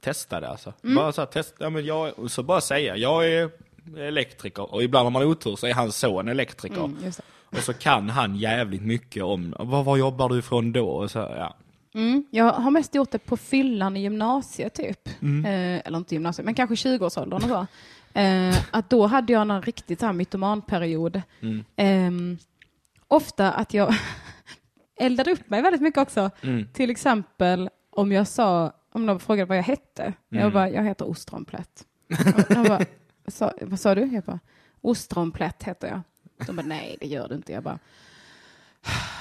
S3: testa det alltså. Bara så här, testa, ja men jag, och så bara säga, jag är elektriker. Och ibland om man har otur så är hans son elektriker.
S1: Mm.
S3: Och så kan han jävligt mycket om, vad, vad jobbar du ifrån då? Och så, ja.
S1: Mm, jag har mest gjort det på fyllan i gymnasiet typ.
S3: Mm.
S1: Eh, eller inte gymnasiet, men kanske 20-årsåldern och så. Eh, att då hade jag en riktigt så här mytomanperiod.
S3: Mm.
S1: Eh, ofta att jag eldade upp mig väldigt mycket också.
S3: Mm.
S1: Till exempel om jag sa, om någon frågade vad jag hette.
S3: Mm.
S1: Jag bara, jag heter ostronplätt. Bara, sa, vad sa du? Jag bara, ostronplätt heter jag. De bara, nej det gör du inte. Jag bara,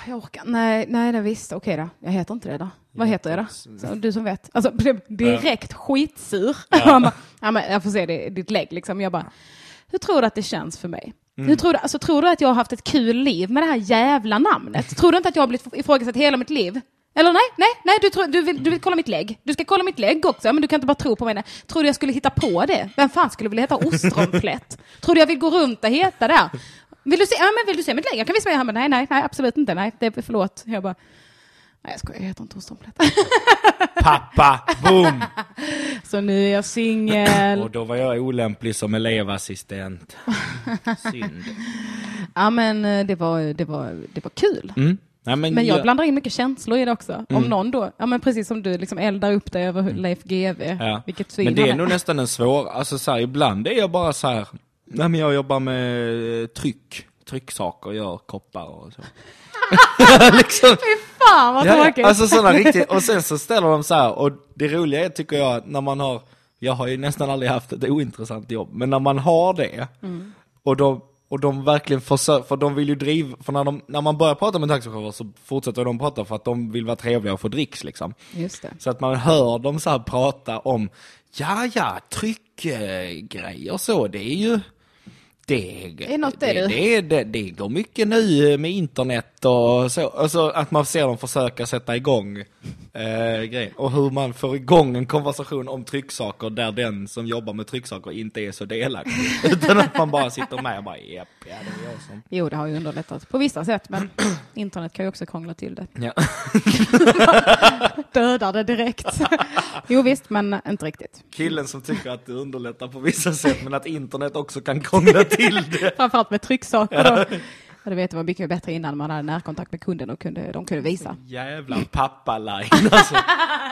S1: jag orkar, nej, nej det visst, okej då, jag heter inte det då. Vad heter jag då? Så, du som vet. Alltså blev direkt skitsur. Han bara, ja, men jag får se det, ditt lägg liksom. Jag bara, hur tror du att det känns för mig? Hur tror, du, alltså, tror du att jag har haft ett kul liv med det här jävla namnet? Tror du inte att jag har blivit ifrågasatt hela mitt liv? Eller nej, nej, nej, du, tror, du, vill, du vill kolla mitt lägg. Du ska kolla mitt lägg också, men du kan inte bara tro på mig. Tror du jag skulle hitta på det? Vem fan skulle vilja heta ostronplätt? tror du jag vill gå runt och heta det? Vill du se, ja, men vill du se mitt lägg? Jag kan visa mig. Han bara, nej, nej, nej, absolut inte. Nej, det är förlåt. Jag bara, nej jag skojar, jag heter inte ostronplätt.
S3: Pappa, boom!
S1: Så nu är jag singel.
S3: Och då var jag olämplig som elevassistent. Synd.
S1: Ja men eh, det var, det var, det var kul.
S3: Mm. Nej, men,
S1: Men jag blandar in mycket känslor i det också.
S3: Mm.
S1: Om någon då, ja men precis som du liksom eldar upp dig över Leif GW,
S3: Ja.
S1: vilket svin
S3: Men det är
S1: han
S3: nog nästan en svår, alltså så här, ibland är jag bara så här, nej men jag jobbar med eh, tryck, trycksaker, gör koppar och så. liksom,
S1: Fy fan vad
S3: ja,
S1: tråkigt!
S3: alltså sådana riktigt, och sen så ställer de så här, och det roliga är tycker jag, när man har, jag har ju nästan aldrig haft ett ointressant jobb, men när man har det,
S1: Mm.
S3: och de och de verkligen försöker, för de vill ju driva, för när, de, när man börjar prata med taxichaufförer så fortsätter de prata för att de vill vara trevliga och få dricks liksom.
S1: Just det.
S3: Så att man hör dem så här prata om, ja ja, tryckgrejer så, det är ju, det,
S1: Det är något det,
S3: det, det, det, det går mycket nu med internet och så. Alltså att man ser dem försöka sätta igång eh, grejer. Och hur man får igång en konversation om trycksaker där den som jobbar med trycksaker inte är så delaktig. Utan att man bara sitter med och bara, japp, ja det är jag som...
S1: Jo, det har ju underlättat på vissa sätt, men internet kan ju också krångla till det.
S3: Ja.
S1: Dödar det direkt. jo visst, men inte riktigt.
S3: Killen som tycker att det underlättar på vissa sätt men att internet också kan krångla till det.
S1: Framförallt med trycksaker då. Ja, vet, det var mycket bättre innan man hade närkontakt med kunden och kunde, de kunde visa.
S3: Jävla pappaline alltså.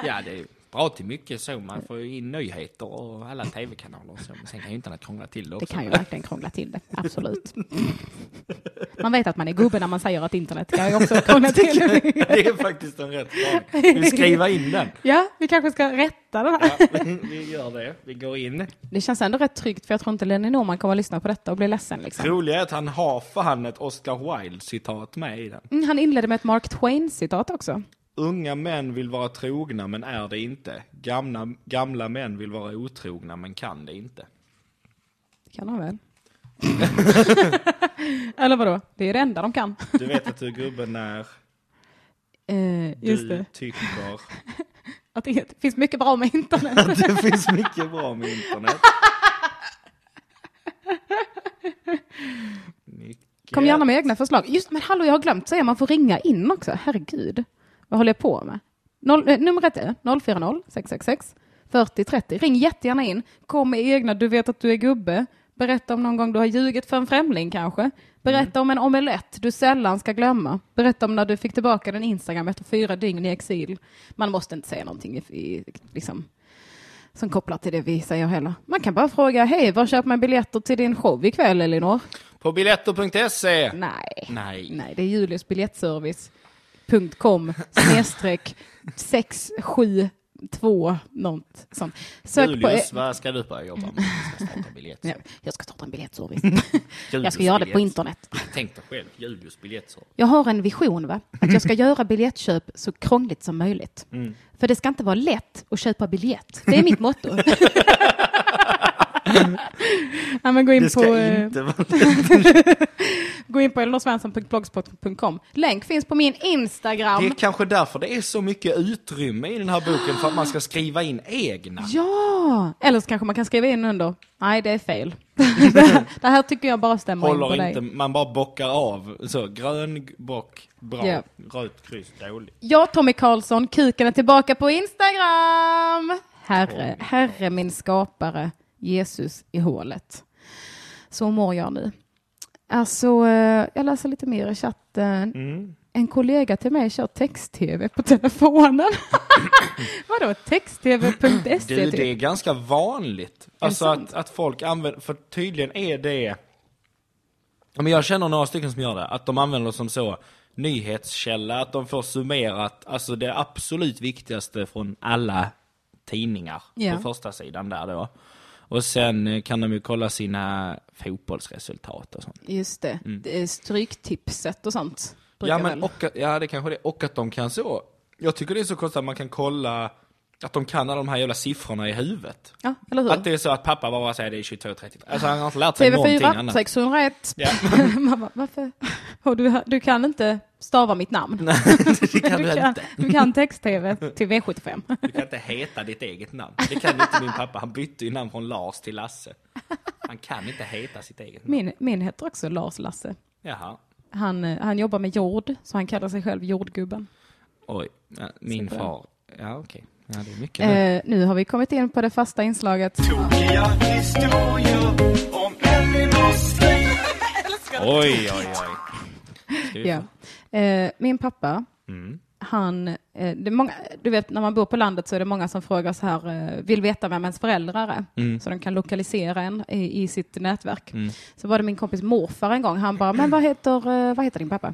S3: Ja, det är, bra till mycket så. Man får ju in nyheter och alla tv-kanaler och så. Men sen kan ju internet krångla till det
S1: Det
S3: också.
S1: kan ju verkligen krångla till det, absolut. Man vet att man är gubbe när man säger att internet kan ju också krångla till det.
S3: Det är faktiskt en rätt bra. Vi skriva in den.
S1: Ja, vi kanske ska rätta det här.
S3: Ja, vi gör det. Vi går in.
S1: Det känns ändå rätt tryggt, för jag tror inte Lenny Norman kommer att lyssna på detta och bli ledsen. Liksom.
S3: Roliga är att han har fan ett Oscar Wilde-citat med i den.
S1: Mm, han inledde med ett Mark Twain-citat också.
S3: Unga män vill vara trogna men är det inte. Gamla, gamla män vill vara otrogna men kan det inte.
S1: Det kan han väl? Eller vadå? Det är det enda de kan.
S3: Du vet att du är gubben när
S1: Eh, just
S3: du
S1: det.
S3: tycker
S1: Att det finns mycket bra med internet.
S3: att det finns mycket bra med internet. Mycket.
S1: Kom gärna med egna förslag. Just men hallå, jag har glömt säga, man får ringa in också. Herregud. Vad håller jag på med? Noll, eh, numret är 040 666 40 30. Ring jättegärna in. Kom med egna, du vet att du är gubbe. Berätta om någon gång du har ljugit för en främling kanske. Berätta om en omelett du sällan ska glömma. Berätta om när du fick tillbaka din Instagram efter fyra dygn i exil. Man måste inte säga någonting i, i, liksom, som kopplar till det vi säger heller. Man kan bara fråga, hej, var köper man biljetter till din show ikväll Elinor?
S3: På biletto.se.
S1: Nej.
S3: Nej.
S1: Nej, det är juliusbiljettservice.com snedstreck 672 något sånt. Sök
S3: Julius,
S1: på...
S3: vad ska du börja jobba med? Jag ska starta biljett.
S1: Ja, jag ska starta en biljettservice. jag ska göra det på internet.
S3: Tänk dig själv, Julius biljettservice.
S1: Jag har en vision, va? Att jag ska göra biljettköp så krångligt som möjligt.
S3: Mm.
S1: För det ska inte vara lätt att köpa biljett. Det är mitt motto. ja, men gå in
S3: Det ska
S1: på... eh,
S3: inte vara
S1: Gå in på elinorsvensson.blogspot.com. Länk finns på min Instagram.
S3: Det är kanske därför det är så mycket utrymme i den här boken, för att man ska skriva in egna.
S1: Ja! Eller så kanske man kan skriva in under. Nej, det är fel. det, här, tycker jag bara stämmer in på
S3: Håller
S1: dig.
S3: inte, man bara bockar av. Så, grön bock, bra.
S1: Ja.
S3: Rött kryss, dåligt.
S1: Jag, Tommy Karlsson, kuken är tillbaka på Instagram. Herre, herre min skapare, Jesus i hålet. Så mår jag nu. Alltså, eh, jag läser lite mer i chatten.
S3: Mm.
S1: En kollega till mig kör text-tv på telefonen. Vadå, text-tv.se?
S3: Det är ganska vanligt. Alltså att, att folk använder, för tydligen är det... Men jag känner några stycken som gör det, att de använder det som så nyhetskälla, att de får summerat, alltså det absolut viktigaste från alla tidningar
S1: Ja.
S3: på första sidan där då. Och sen eh, kan de ju kolla sina fotbollsresultat och sånt.
S1: Just det, det är stryktipset och sånt.
S3: Mm. Ja, men
S1: väl-
S3: och, att- ja, det kanske det Och att de kan så... Jag tycker det är så konstigt att man kan kolla att de kan alla de här jävla siffrorna i huvudet.
S1: ja, eller hur?
S3: Att det är så att pappa bara säger det är 22.30. Alltså han har inte lärt sig någonting
S1: TV4
S3: annat.
S1: 601.
S3: Ja.
S1: Bara, varför? Och du, du kan inte stava mitt namn.
S3: Nej, det kan du,
S1: du, kan,
S3: inte.
S1: du kan text-tv till V75.
S3: Du kan inte heta ditt eget namn. Det kan inte min pappa. Han bytte ju namn från Lars till Lasse. Han kan inte heta sitt eget namn.
S1: Min, min heter också Lars Lasse.
S3: Jaha.
S1: Han, eh, han jobbar med jord, så han kallar sig själv jordgubben.
S3: Oj, min far. Ja, okej. Ja, det är mycket. nu.
S1: Eh, nu har vi kommit in på det fasta inslaget.
S4: Tokiga historier om.
S3: Oj, oj, oj.
S1: Ja. Eh, min pappa,
S3: Mm.
S1: han, eh, det är många, du vet när man bor på landet så är det många som frågar så här, eh, vill veta vem ens föräldrar är.
S3: Mm.
S1: Så de kan lokalisera en i, i sitt nätverk. Så var det min kompis morfar en gång, han bara, men vad heter, eh, vad heter din pappa?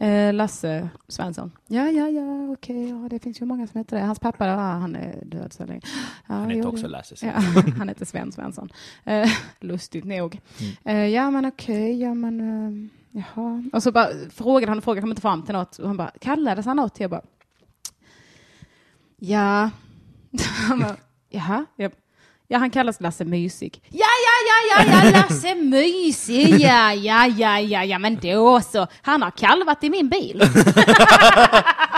S1: Eh, Lasse Svensson. Ja, ja, ja, okej, ja, det finns ju många som heter det. Hans pappa, ja, han är död så länge. Ja,
S3: Han heter också Lasse.
S1: Ja, han heter Sven Svensson. Eh, lustigt nog. Eh, ja, men okej, ja, men eh, jaha. Och så bara frågade han och frågade, kom inte fram till något. Och han bara, kallades han något? Jag bara, ja. han bara, jaha. Jag, ja, han kallas Lasse Mysig. Ja, ja, ja, ja, Lasse Mysig. Ja, ja, ja, ja, ja, men då så. Han har kalvat i min bil.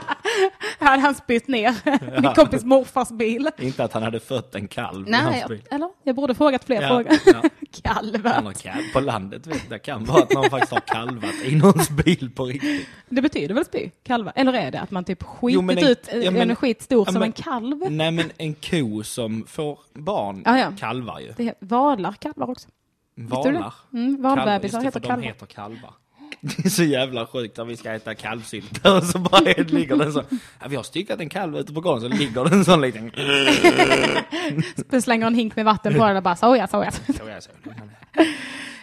S1: hade han spytt ner min kompis morfars bil.
S3: Inte att han hade fött en kalv
S1: Nej,
S3: bil.
S1: eller? Jag borde frågat fler
S3: Ja,
S1: frågor.
S3: ja.
S1: Kalvat.
S3: kalv. På landet vet jag, det kan vara att någon faktiskt har kalvat i någons bil på riktigt.
S1: Det betyder väl spy? Kalva? Eller är det att man typ skitit
S3: Jo, men en-
S1: ut
S3: ja, men-
S1: en skit stor som
S3: men-
S1: en kalv?
S3: Nej men en ko som får barn
S1: Ja, ja.
S3: kalvar ju.
S1: Det heter, valar kalvar också.
S3: Valar.
S1: Mm, valbebisar heter
S3: de
S1: kalvar.
S3: heter kalvar. Det är så jävla sjukt att vi ska äta kalvsylta och så bara ligger den så. Ja, vi har styckat en kalv ute på gården så ligger den sån liten.
S1: Slänger en hink med vatten på den och bara soja, soja.
S3: Så jag så.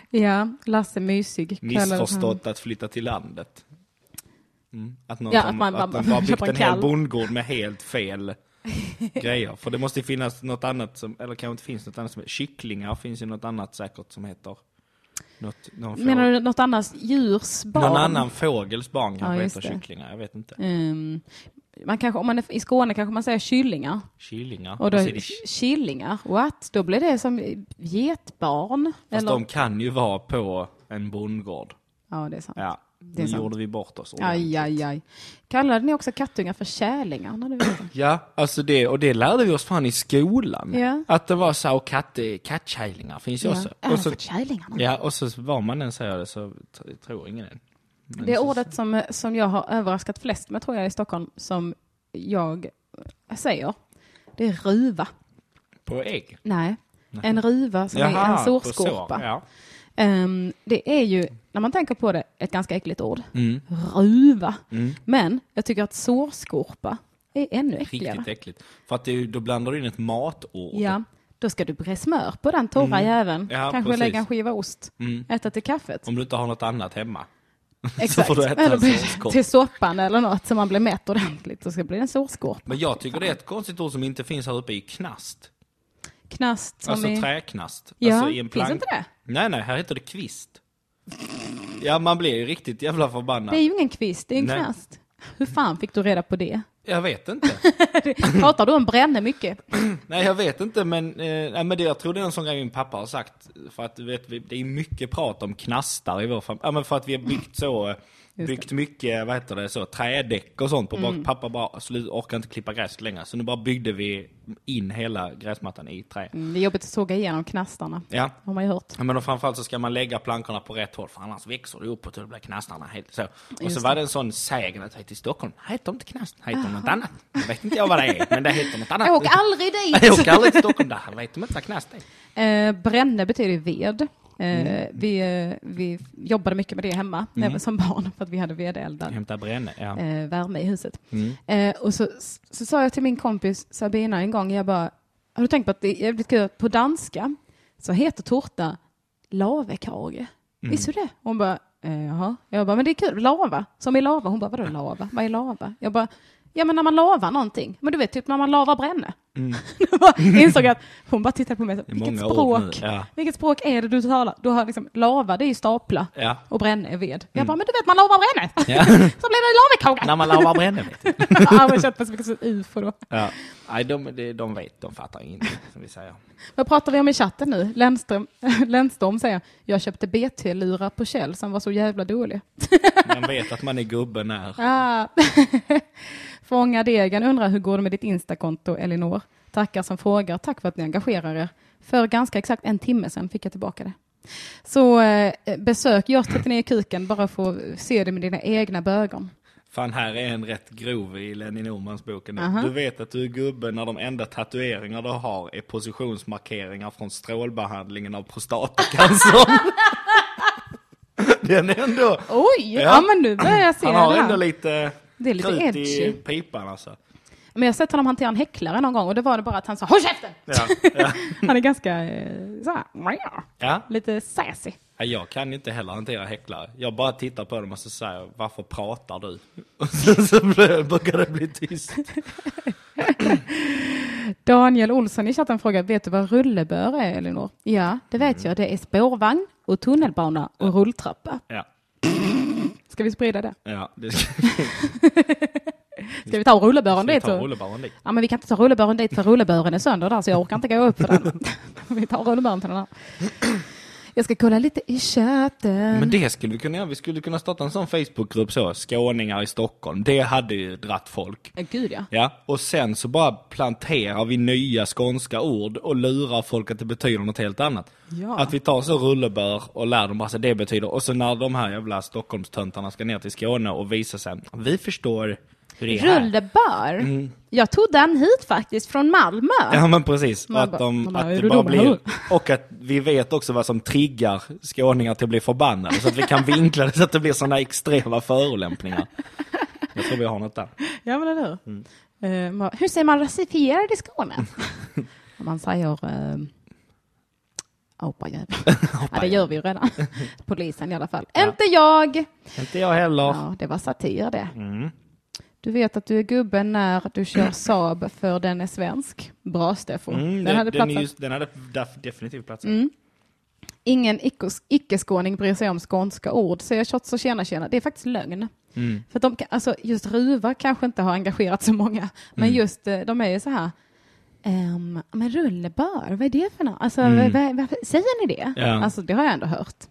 S1: Ja, Lasse mysig.
S3: Missförstått att flytta till landet. Mm. Att någon
S1: Ja,
S3: som,
S1: att man
S3: att de bara byggt
S1: en
S3: en hel bondgård med helt fel grejer. För det måste finnas något annat som, eller kanske inte finns något annat som, kycklingar finns ju något annat säkert som heter något, någon.
S1: Menar du något annat djurs barn?
S3: någon annan fågels barn kanske
S1: Ja,
S3: heter
S1: det.
S3: kycklingar, jag vet inte.
S1: Ehm, man kanske, om man är i Skåne kanske man säger kyllingar.
S3: Killingar.
S1: Och då, killingar, what? Då blir det som getbarn?
S3: fast
S1: Eller?
S3: de kan ju vara på en bondgård.
S1: Ja, det är sant.
S3: Ja,
S1: Det
S3: nu
S1: sant.
S3: gjorde vi bort oss
S1: Aj, aj, aj. Kallade ni också kattungar för kärlingar?
S3: Ja, alltså det, och det lärde vi oss fan i skolan.
S1: Ja.
S3: Att det var så, och katt, kattkärlingar finns ju
S1: Ja.
S3: också.
S1: Ja,
S3: Och så, ja, och så var man än säger det så tror ingen det. Men
S1: Det ordet som, som jag har överraskat flest med tror jag i Stockholm som jag säger, det är ruva.
S3: På ägg?
S1: Nej, en ruva som är en sårskorpa.
S3: sår, Ja.
S1: Ehm, det är ju, när man tänker på det, ett ganska äckligt ord.
S3: Mm.
S1: Ruva.
S3: Mm.
S1: Men jag tycker att sårskorpa är ännu äckligare.
S3: Riktigt äckligt. För att det, då blandar du in ett matord.
S1: Ja, då ska du bre smör på den torra jäveln.
S3: Mm. Ja,
S1: Kanske
S3: precis.
S1: lägga en skiva ost.
S3: Mm.
S1: Äta till kaffet.
S3: Om du inte har något annat hemma.
S1: Exakt.
S3: får du äta
S1: Eller till soppan eller något så man blir mätt ordentligt. Då ska det bli en sårskorpa.
S3: Men jag tycker det är ett konstigt ord som inte finns här uppe i knast.
S1: Knast som
S3: alltså
S1: i...
S3: träknast.
S1: Ja,
S3: alltså i en
S1: finns
S3: plank.
S1: inte det?
S3: Nej, nej, här heter det kvist. Ja, man blir ju riktigt jävla förbannad.
S1: Det är ju ingen kvist, det är en
S3: Nej.
S1: knast. Hur fan fick du reda på det?
S3: Jag vet inte.
S1: Pratar du om bränne mycket?
S3: Nej, jag vet inte, men, eh, nej, men det, jag tror det är en sån grej min pappa har sagt. För att du vet, vi, det är mycket prat om knastar i vår familj. Ja, men för att vi har byggt så, eh, byggt mycket, vad heter det, så, trädäck och sånt på
S1: Mm.
S3: bak. Pappa bara, slut, orkar inte klippa gräs längre. Så nu bara byggde vi in hela gräsmattan i trä.
S1: Mm, Det är jobbigt att såga igenom knastarna,
S3: Ja.
S1: har man ju hört.
S3: Ja, men då framförallt så ska man lägga plankorna på rätt håll för annars växer det uppåt och då blir knastarna helt så. Och
S1: Just
S3: så var det en sån sägen att hit i Stockholm, heter inte knast, heter de något annat. Jag vet inte jag vad det är, men det heter något annat.
S1: Åk aldrig
S3: Jag
S1: dit!
S3: åker aldrig till Stockholm, där vet de inte vad knast är.
S1: Eh, bränne betyder ved. Eh,
S3: Mm.
S1: vi, eh, vi jobbade mycket med det hemma, även som barn, för att vi hade vedeldad
S3: Hämta bränne, ja.
S1: eh, värme i huset.
S3: Mm.
S1: Eh, och så, så sa jag till min kompis Sabina en gång, jag bara, har du tänkt på att det är jävligt kul, på danska så heter tårta lavekage.
S3: Mm.
S1: Visste du det? Hon bara, eh, jaha. Jag bara, men det är kul, lava, som i lava. Hon bara, vadå lava? Vad är lava? Jag bara, ja men när man lavar någonting, men du vet typ när man lavar bränne. Då bara insåg att hon bara tittade på mig,
S3: Mm.
S1: Vilket språk,
S3: ja.
S1: vilket språk är det du talar? Du har liksom, lava det är ju stapla
S3: Ja.
S1: och bränne är ved. Jag bara, men du vet man lavar bränne,
S3: Mm. Ja.
S1: så blir det lavekage.
S3: När man lavar bränne vet.
S1: Jag har mig så mycket ufo då.
S3: Ja. Nej, de, de, de vet, de fattar ingenting, som vi säger.
S1: Vad pratar vi om i chatten nu? Lennström, Lennström säger, jag köpte BT-lurar på Kjell som var så jävla dåliga.
S3: Man vet att man är gubben när.
S1: Ah. Fånga degen undrar hur går det med ditt Instakonto, Elinor? Tackar som frågar, tack för att ni engagerar er. För ganska exakt en timme sedan fick jag tillbaka det. Så eh, besök Gör 39 kuken bara för att se det med dina egna bögon.
S3: Fan, här är en rätt grov i Lenny Normans boken. nu.
S1: Aha.
S3: Du vet att du är gubben när de enda tatueringar du har är positionsmarkeringar från strålbehandlingen av prostatacancer. Den är ändå...
S1: Oj, ja, men nu börjar jag se
S3: Han
S1: det
S3: har
S1: här.
S3: ändå lite,
S1: Det är lite
S3: krut i
S1: edgy.
S3: pipan alltså.
S1: Men jag har sett honom hantera en häcklare någon gång och det var det bara att han sa håll käften!
S3: Ja, ja.
S1: Han är ganska eh, så här,
S3: ja.
S1: lite sassy.
S3: Ja, Jag kan inte heller hantera häcklare. Jag bara tittar på dem och så säger varför pratar du? Och så, så brukar det bli tyst.
S1: Daniel Olsson i chatten frågar, vet du vad rullebör är Elinor? Ja, det vet jag. Det är spårvagn och tunnelbana och rulltrappa.
S3: Ja,
S1: Ska vi sprida det?
S3: ja det ska
S1: Ska vi ta rullebören
S3: vi
S1: dit?
S3: ta
S1: Så?
S3: rullebaren dit.
S1: Ja, men vi kan inte ta rullebören dit för rullebören är sönder där så jag orkar inte gå upp för den. vi tar rullebören till den här. Jag ska kolla lite i chatten.
S3: Men det skulle vi kunna göra. Vi skulle kunna starta en sån Facebookgrupp så, skåningar i Stockholm. Det hade ju dratt folk.
S1: Ja, Gud ja.
S3: Ja, och sen så bara planterar vi nya skånska ord och lurar folk att det betyder något helt annat.
S1: Ja.
S3: Att vi tar så rullebör och lär dem vad det betyder. Och så när de här jävla Stockholmstöntarna ska ner till Skåne och visa sig, vi förstår
S1: Rullebör? Jag tog den hit faktiskt, från Malmö.
S3: Ja men precis, och
S1: Man
S3: att, de,
S1: bara,
S3: att det bara blir, och att vi vet också vad som triggar skåningar till att bli förbannade, så att vi kan vinkla det så att det blir sådana extrema förolämpningar. Jag tror vi har något där.
S1: Ja, men eller hur?
S3: Mm.
S1: Eh, man- hur säger man rasifierad i Skåne? Man säger uh, apajävel. ja, det gör vi ju redan. Polisen i alla fall. Inte jag!
S3: Inte jag heller.
S1: Ja, det var satir det.
S3: Mm.
S1: Du vet att du är gubben när du kör Saab för den är svensk. Bra Steffo.
S3: Mm,
S1: den
S3: den,
S1: hade
S3: den,
S1: platsat.
S3: just, den hade def- definitivt plats.
S1: Mm. Ingen icke- icke-skåning bryr sig om skånska ord, säger shots och tjena tjena. Det är faktiskt lögn.
S3: Mm.
S1: För de, alltså, just ruva kanske inte har engagerat så många, men
S3: Mm.
S1: just eh, de är ju så här, ehm, men rullebör, vad är det för något? Alltså,
S3: Mm.
S1: säger ni det?
S3: Ja.
S1: Alltså, det har jag ändå hört.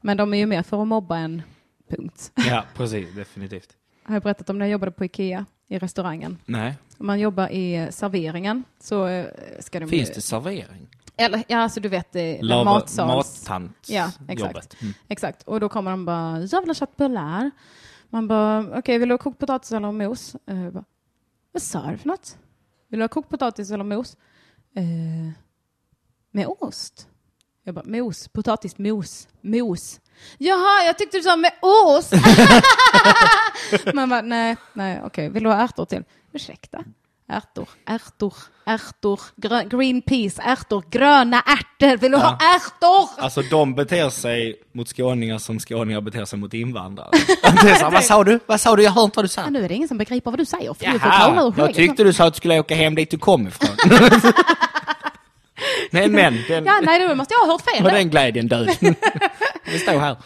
S1: Men de är ju mer för att mobba än punkt.
S3: Ja, precis, definitivt.
S1: Har jag berättat om när jag jobbade på Ikea i restaurangen.
S3: Nej.
S1: Om man jobbar i eh, serveringen så eh, ska de
S3: Finns
S1: ju,
S3: det servering?
S1: Eller, ja, alltså du vet,
S3: Lava-
S1: matsals...
S3: Mattant
S1: Ja, exakt.
S3: jobbet. Mm.
S1: Exakt. Och då kommer de bara, jag vill ha köttbullar. Man bara, okej, vill du ha kokt potatis eller mos? Uh, bara, vad sa du för något? Vill du ha kokt potatis eller mos? Eh, med ost? Jag bara, mos, potatis, mos. Jaha, jag tyckte du sa med ost. Man bara, nej, nej, okej, vill du ha ärtor till? Ursäkta? Ärtor, ärtor, ärtor, grön, green peas, ärtor, gröna ärtor. Vill du ha ärtor?
S3: Alltså de beter sig mot skåningar som skåningar beter sig mot invandrare. Det är så här, vad sa du? Vad sa du? Jag hör inte vad du sa.
S1: Ja, nu är det ingen som begriper vad du säger. För du får tala
S3: Jaha,
S1: ur
S3: jag
S1: skägget.
S3: tyckte du sa att du skulle åka hem dit du kom ifrån. nej men, den,
S1: Ja, nej, då måste jag ha hört fel.
S3: var den glädjen död? Vi står här.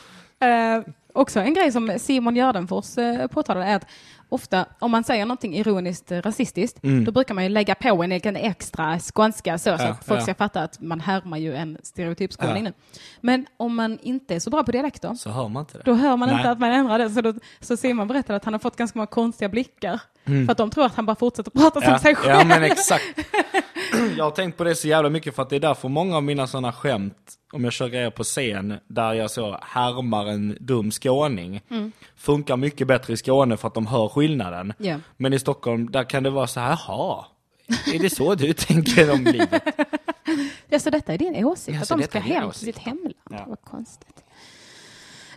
S1: Eh, också en grej som Simon Gärdenfors uh, påtalade är att ofta om man säger någonting ironiskt eh, rasistiskt, då brukar man ju lägga på en egen extra skånska så, så
S3: Mm. Ja,
S1: att folk
S3: ja.
S1: ska fatta att man härmar ju en stereotyp
S3: Ja.
S1: nu. Men om man inte är så bra på dialekter,
S3: Så hör man inte det.
S1: då hör man
S3: Nej.
S1: inte att man ändrar det. Så, då, så Simon berättade att han har fått ganska många konstiga blickar. För att de tror att han bara fortsätter prata som
S3: Mm.
S1: Sig själv.
S3: ja men exakt. Jag har tänkt på det så jävla mycket för att det är därför många av mina sådana skämt, om jag kör grejer på scen, där jag så härmar en dum skåning, funkar mycket bättre i Skåne för att de hör skillnaden.
S1: Ja.
S3: Men i Stockholm, där kan det vara så här, jaha, är det så du tänker om livet?
S1: Ja, så detta är din åsikt,
S3: Ja,
S1: att de ska hem till sitt hemland.
S3: Ja.
S1: Vad konstigt.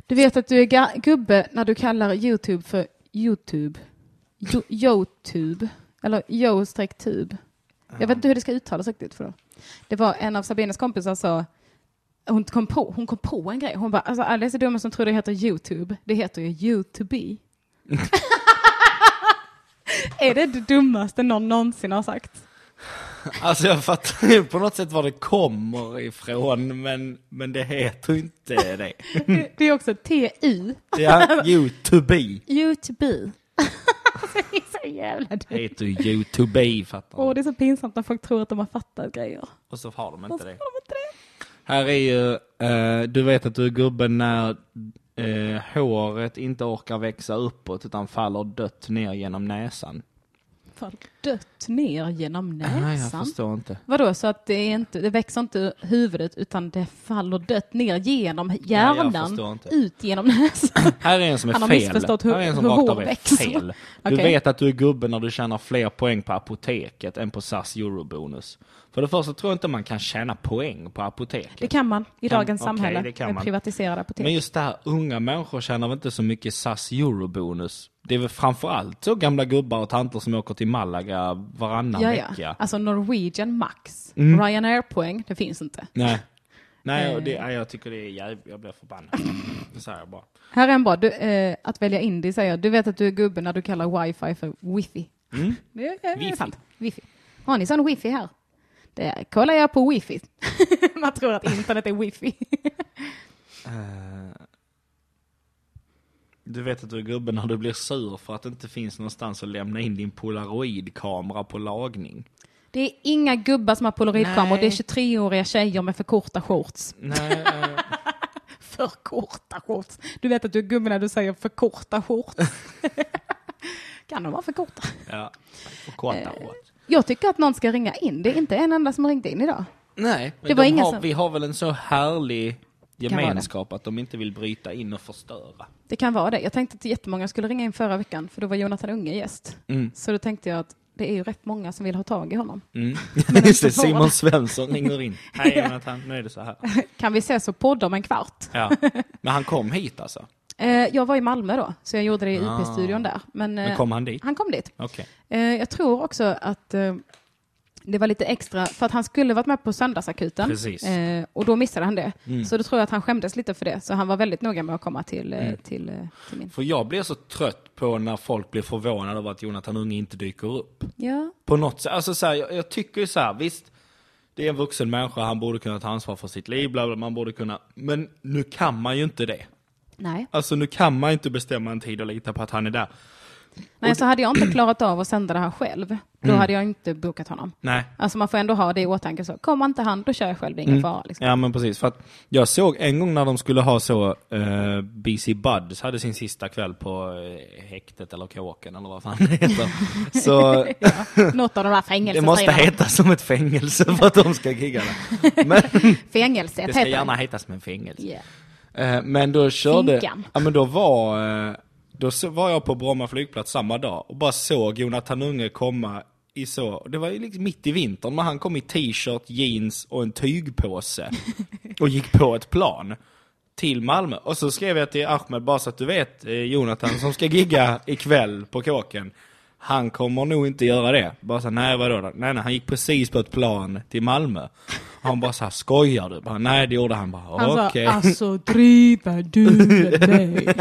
S1: Du vet att du är gubbe när du kallar YouTube för YouTube. Jo- Youtube. Eller yo-tube. Jag vet inte hur det ska uttalas riktigt. För då. Det var en av Sabines kompisar sa hon kom, på, hon kom på en grej. Hon bara, alltså alla är så dumma som tror det heter YouTube. Det heter ju YouTube. är det det dummaste någon någonsin har sagt?
S3: Alltså jag fattar ju på något sätt var det kommer ifrån, men, men det heter ju inte det.
S1: Det är också TU.
S3: Ja, YouTube.
S1: YouTube. Alltså, det är så jävla dumt.
S3: Heter ju YouTube, fattar
S1: Åh,
S3: du?
S1: det är så pinsamt när folk tror att de har fattat grejer.
S3: Och så har de inte det.
S1: har de inte det.
S3: Här är ju, eh, du vet att du är gubben när eh, håret inte orkar växa uppåt utan faller dött ner genom näsan.
S1: Faller dött ner genom
S3: Nej, jag
S1: näsan.
S3: förstår inte.
S1: Vadå, så att det, inte, det växer inte huvudet utan det faller dött ner genom hjärnan,
S3: inte.
S1: ut genom näsan.
S3: Här är en som är
S1: Han har
S3: fel.
S1: missförstått hur-
S3: Här är en som
S1: hur hår växer.
S3: fel. Du
S1: Okej.
S3: vet att du är gubben när du tjänar fler poäng på apoteket än på SAS eurobonus. För det första tror jag inte man kan tjäna poäng på apoteket.
S1: Det kan man i
S3: Kan-
S1: dagens
S3: okej,
S1: samhälle
S3: det kan
S1: med
S3: man.
S1: privatiserade apotek.
S3: Men just det här, unga människor tjänar väl inte så mycket SAS eurobonus? Det är väl framförallt så gamla gubbar och tanter som åker till Malaga varannan
S1: ja,
S3: vecka.
S1: ja. Alltså Norwegian Max.
S3: Mm.
S1: Ryanair-poäng, det finns inte.
S3: Nej. Nej, det,
S1: Eh.
S3: jag tycker det är jävligt, jag blir förbannad. Det säger jag bara.
S1: Här är en bra. Du, eh, att välja indie säger, du vet att du är gubben när du kallar wifi för wifi.
S3: Mm.
S1: Det är, är
S3: Wifi.
S1: sant. Wifi. Har ni sån wifi här? Det kollar jag på wifi. Man tror att internet är wifi.
S3: Eh, Du vet att du är gubben när du blir sur för att det inte finns någonstans att lämna in din polaroidkamera på lagning.
S1: Det är inga gubbar som har polaroidkameror, det är 23-åriga tjejer med för korta shorts.
S3: Nej, eh,
S1: För korta shorts. Du vet att du är gubben när du säger för korta shorts. kan de vara för korta?
S3: ja. Och korta
S1: Eh,
S3: hårt.
S1: Jag tycker att någon ska ringa in. Det är inte en enda som har ringt in idag.
S3: Nej, men
S1: det var
S3: de
S1: ingen
S3: har,
S1: som-
S3: vi har väl en så härlig gemenskap, att de inte vill bryta in och förstöra.
S1: Det kan vara det. Jag tänkte att jättemånga skulle ringa in förra veckan, för då var Jonathan Unge gäst.
S3: Mm.
S1: Så då tänkte jag att det är ju rätt många som vill ha tag i honom.
S3: Mm. Just det, Simon. Svensson ringer in. Hej Jonathan, nu är det så här.
S1: Kan vi ses och podda om en kvart?
S3: Ja. Men han kom hit alltså?
S1: Eh, jag var i Malmö då, så jag gjorde det i
S3: Ah.
S1: IP-studion där. Men, eh,
S3: Men kom han dit?
S1: han kom dit.
S3: Okej.
S1: Eh, jag tror också att eh, det var lite extra, för att han skulle varit med på Söndagsakuten. Eh, och då missade han det.
S3: Mm.
S1: Så då tror jag att han skämdes lite för det. Så han var väldigt noga med att komma till, eh,
S3: Mm.
S1: till, eh, till min.
S3: För jag blir så trött på när folk blir förvånade över att Jonathan Unge inte dyker upp.
S1: Ja.
S3: På något sätt, alltså så här, jag, jag tycker ju så här, visst, det är en vuxen människa, han borde kunna ta ansvar för sitt liv, bla bla, man borde kunna, men nu kan man ju inte det.
S1: Nej.
S3: Alltså nu kan man inte bestämma en tid och lita på att han är där.
S1: Nej, så hade jag inte klarat av att sända det här själv, då
S3: Mm.
S1: hade jag inte bokat honom.
S3: Nej.
S1: Alltså man får ändå ha det i åtanke så, kommer inte han, då kör jag själv, det är ingen
S3: Mm.
S1: fara. Liksom.
S3: Ja men precis, för att jag såg en gång när de skulle ha så, eh, BC Buds hade sin sista kväll på eh, häktet eller kåken eller vad fan det heter. Så
S1: ja, något av de där
S3: det
S1: fängelserna.
S3: måste heta som ett fängelse för att de ska gigga där. Men
S1: Fängelse,
S3: det ska gärna heta som en fängelse.
S1: Yeah.
S3: Eh, Men då körde,
S1: Finkan.
S3: ja men då var, eh, då var jag på Bromma flygplats samma dag och bara såg Jonathan Unge komma i så, det var ju liksom mitt i vintern, men han kom i t-shirt, jeans och en tygpåse och gick på ett plan till Malmö. Och så skrev jag till Ahmed, bara så att du vet, eh, Jonathan som ska gigga ikväll på kåken, han kommer nog inte göra det. Bara så, nej vadå då? Nej nej, han gick precis på ett plan till Malmö. Han bara så här, skojar du? Bara, nej det gjorde han bara,
S1: Han sa,
S3: okej.
S1: alltså driver du med mig?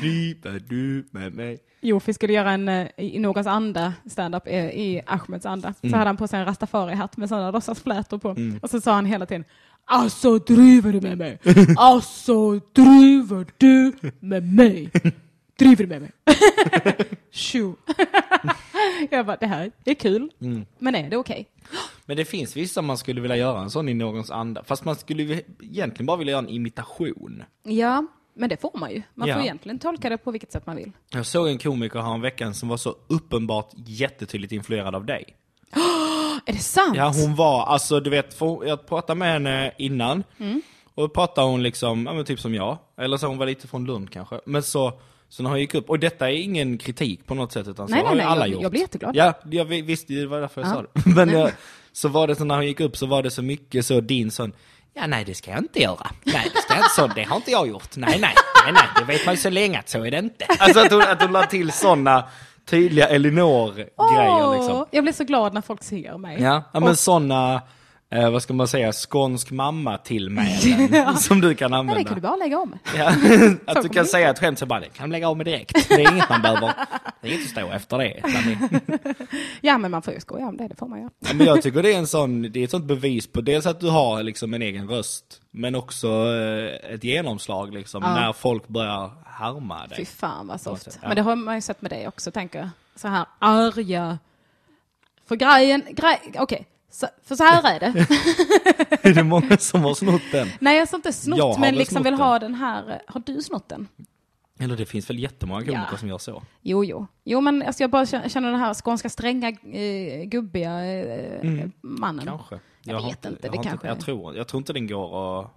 S3: Driver du med mig?
S1: Jo, vi skulle göra en eh, i någons anda, stand-up eh, i Ahmeds anda. Så
S3: Mm.
S1: hade han på sig en rastafari-hatt med sådana låtsasflätor på. Och så sa han hela tiden Alltså driver du med mig? Alltså driver du med mig? Driver du med mig? Tjo. Jag bara, det här är kul.
S3: Mm.
S1: Men är det okej?
S3: Men det finns vissa man skulle vilja göra en sån i någons anda. Fast man skulle egentligen bara vilja göra en imitation.
S1: Ja, men det får man ju. Man
S3: Ja.
S1: får egentligen tolka det på vilket sätt man vill.
S3: Jag såg en komiker här en veckan som var så uppenbart jättetydligt influerad av dig.
S1: Är det sant?
S3: Ja, hon var, alltså du vet, jag pratade med henne innan.
S1: Mm.
S3: Och då pratade hon liksom, ja men typ som jag. Eller så hon var lite från Lund kanske. Men så, så när hon gick upp, och detta är ingen kritik på något sätt utan
S1: Nej,
S3: så har
S1: nej,
S3: ju
S1: nej,
S3: alla
S1: jag-
S3: gjort.
S1: jag blir jätteglad.
S3: Ja, jag vi- visste, det var därför jag
S1: Ja.
S3: sa det. Men
S1: Nej.
S3: jag, så var det så när hon gick upp så var det så mycket så din sån, ja nej det ska jag inte göra. Nej det ska jag inte, så det har inte jag gjort. Nej nej, nej nej, det vet man ju så länge att så är det inte. Alltså att hon, att hon la till såna tydliga Elinor-grejer liksom.
S1: Åh, Jag blir så glad när folk ser mig.
S3: Ja, ja men såna, eh, vad ska man säga, skånsk mamma tillmälen som du kan
S1: Ja,
S3: använda.
S1: det kan du bara lägga om.
S3: Ja, att du kan säga ett skämt så bara, det kan du lägga med direkt. Det är inget man behöver, det är inget att stå efter det.
S1: Ja, men man får ju skoja om det, det får man göra.
S3: Ja, men jag tycker det är en sån, det är ett sånt bevis på dels att du har liksom en egen röst, men också eh, ett genomslag liksom,
S1: Ja.
S3: när folk börjar härma
S1: Fy
S3: dig.
S1: fan vad soft.
S3: ja.
S1: Men det har man ju sett med dig också, tänker jag. Så här arga. För grejen, grej, okej. Så, för så här är det.
S3: är det många som har snott den?
S1: Nej, jag har inte snott,
S3: Jag har
S1: men liksom vill
S3: den.
S1: ha den här. Har du snott den?
S3: Eller det finns väl jättemånga komiker
S1: Ja.
S3: som gör så.
S1: Jo, jo. Jo, men alltså, jag bara känner den här skånska stränga, eh, gubbiga eh, mannen.
S3: Mm. Kanske.
S1: Jag
S3: har
S1: vet inte,
S3: jag
S1: det
S3: har
S1: kanske
S3: jag, tror, jag tror inte den går att...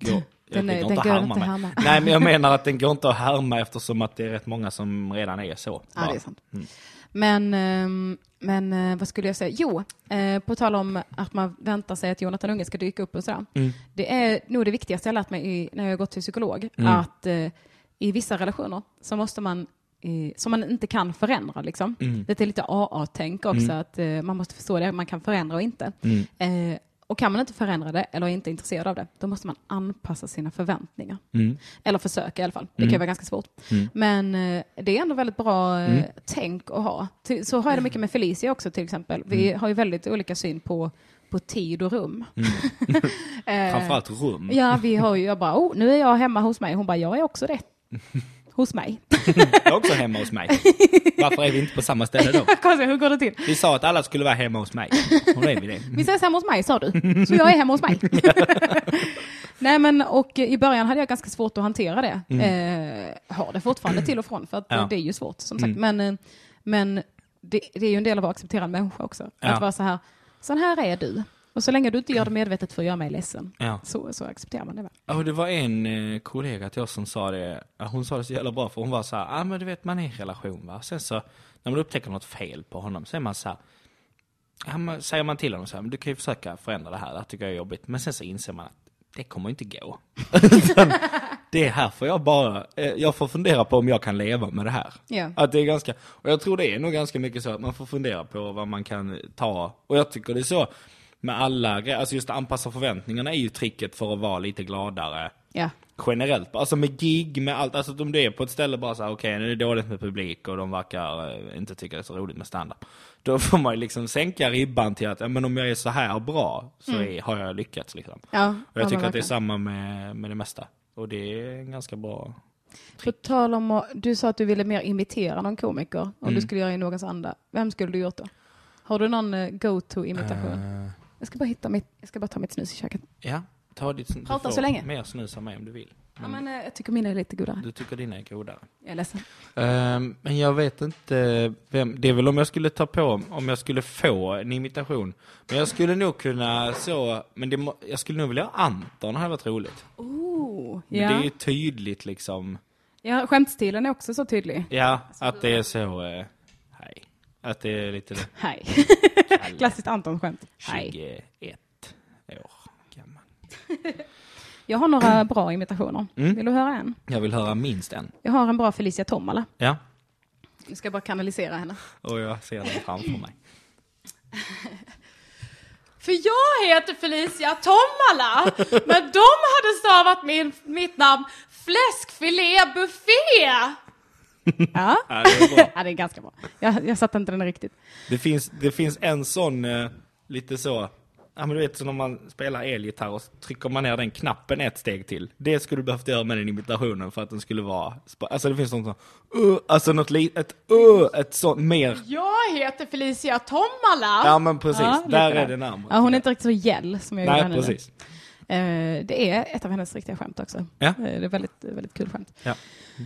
S3: Går,
S1: Den
S3: jag går
S1: den
S3: att
S1: går
S3: härma
S1: inte
S3: med.
S1: härma.
S3: Nej, men jag menar att den går inte att härma eftersom att det är rätt många som redan är så.
S1: Ja,
S3: bara.
S1: det är sant.
S3: Mm.
S1: Men, ehm, men eh, vad skulle jag säga? Jo, eh, på tal om att man väntar sig att Jonathan Unge ska dyka upp och sådär.
S3: Mm.
S1: Det är nog det viktigaste jag lärt mig i, när jag har gått till psykolog.
S3: Mm.
S1: Att eh, i vissa relationer så måste man, eh, som man inte kan förändra liksom.
S3: Mm.
S1: Det är lite AA-tänk också,
S3: Mm.
S1: att eh, man måste förstå det, man kan förändra och inte.
S3: Mm.
S1: Och kan man inte förändra det eller är inte intresserad av det, då måste man anpassa sina förväntningar.
S3: Mm.
S1: Eller försöka i alla fall. Det
S3: Mm.
S1: kan vara ganska svårt.
S3: Mm.
S1: Men eh, det är ändå väldigt bra eh,
S3: Mm.
S1: tänk att ha. Så har jag det mycket med Felicia också till exempel. Vi
S3: Mm.
S1: har ju väldigt olika syn på, på tid och rum. Eh,
S3: Framförallt rum.
S1: Ja, vi har ju, jag bara, oh, nu är jag hemma hos mig. Hon bara, jag är också det. hos mig.
S3: Jag är också hemma hos mig. Varför är vi inte på samma ställe då?
S1: Konstigt, hur går det till?
S3: Vi sa att alla skulle vara hemma hos mig. Och då är vi det.
S1: Vi ses hemma hos mig sa du, så jag är hemma hos mig. Nej men och i början hade jag ganska svårt att hantera det. Eh, har det fortfarande till och från för att
S3: Mm. Ja.
S1: det är ju svårt som sagt.
S3: Mm.
S1: Men, eh, men det, det är ju en del av att acceptera en människa också.
S3: Ja.
S1: Att vara så här, sån här är du. Och så länge du inte gör det medvetet för att göra mig ledsen,
S3: Ja.
S1: så, så accepterar man det väl.
S3: Ja, det var en eh, kollega till oss som sa det, hon sa det så jävla bra för hon var så här, ah, men du vet man är i en relation va. Sen så, när man upptäcker något fel på honom så är man så här, ja, man, säger man till honom så här, du kan ju försöka förändra det här, det här tycker jag är jobbigt. Men sen så inser man att det kommer inte gå. Det här får jag bara, eh, jag får fundera på om jag kan leva med det här.
S1: Ja.
S3: Att det är ganska, och jag tror det är nog ganska mycket så att man får fundera på vad man kan ta. Och jag tycker det är så med alla grejer, alltså just att anpassa förväntningarna är ju tricket för att vara lite gladare
S1: Ja.
S3: generellt. Alltså med gig, med allt, alltså om du är på ett ställe bara så här, okej nu är det dåligt med publik och de verkar eh, inte tycka det är så roligt med standard. Då får man ju liksom sänka ribban till att, ja, men om jag är så här bra så är, har jag lyckats liksom.
S1: Ja,
S3: Och jag
S1: ja,
S3: tycker att det är samma med, med det mesta. Och det är en ganska bra...
S1: På tal om, att- du sa att du ville mer imitera någon komiker om
S3: Mm.
S1: du skulle göra i någons anda. Vem skulle du gjort då? Har du någon eh, go-to-imitation?
S3: Eh,
S1: Jag ska bara hitta mitt, jag ska bara ta mitt snus i köket.
S3: ja, ta ditt... Du
S1: Prata så länge.
S3: mer snus av mig om du vill.
S1: Ja, men, eh, jag tycker mina är lite godare.
S3: Du tycker dina är godare.
S1: Jag är ledsen.
S3: Ehm, men jag vet inte vem, det är väl om jag skulle ta på, om jag skulle få en imitation. Men jag skulle nog kunna så, men det, jag skulle nog vilja ha Anton, det hade varit roligt.
S1: Oh,
S3: Men
S1: ja.
S3: det är ju tydligt liksom,
S1: ja, skämtstilen är också så tydlig.
S3: ja, att det är så, eh. Att det är lite
S1: Hej. Klassiskt Anton-skämt. Hej.
S3: 21 år gammal.
S1: Jag har några bra imitationer.
S3: Mm.
S1: Vill du höra en?
S3: Jag vill höra minst en.
S1: Jag har en bra Felicia Tomala.
S3: Ja,
S1: Nu ska jag bara kanalisera henne.
S3: och jag ser den framför mig.
S1: För jag heter Felicia Tomala, men de hade stavat min, mitt namn fläskfilé buffé. Ja.
S3: Ja, det är
S1: ja, det är ganska bra. Jag, jag satte inte den riktigt.
S3: Det finns, det finns en sån, eh, lite så, ja men du vet så när man spelar elgitarr och så trycker man ner den knappen ett steg till. Det skulle du behövt göra med den imitationen för att den skulle vara, alltså det finns sånt som, uh, alltså något litet, ett uh, ett sånt mer,
S1: Jag heter Felicia Tomala.
S3: ja men precis,
S1: Ja,
S3: där är det närmare.
S1: Ja, hon är inte riktigt så gäll som jag gjorde
S3: Nej,
S1: henne nu.
S3: precis.
S1: Eh, det är ett av hennes riktiga skämt också.
S3: Ja.
S1: Eh, det är väldigt, väldigt kul skämt.
S3: Ja.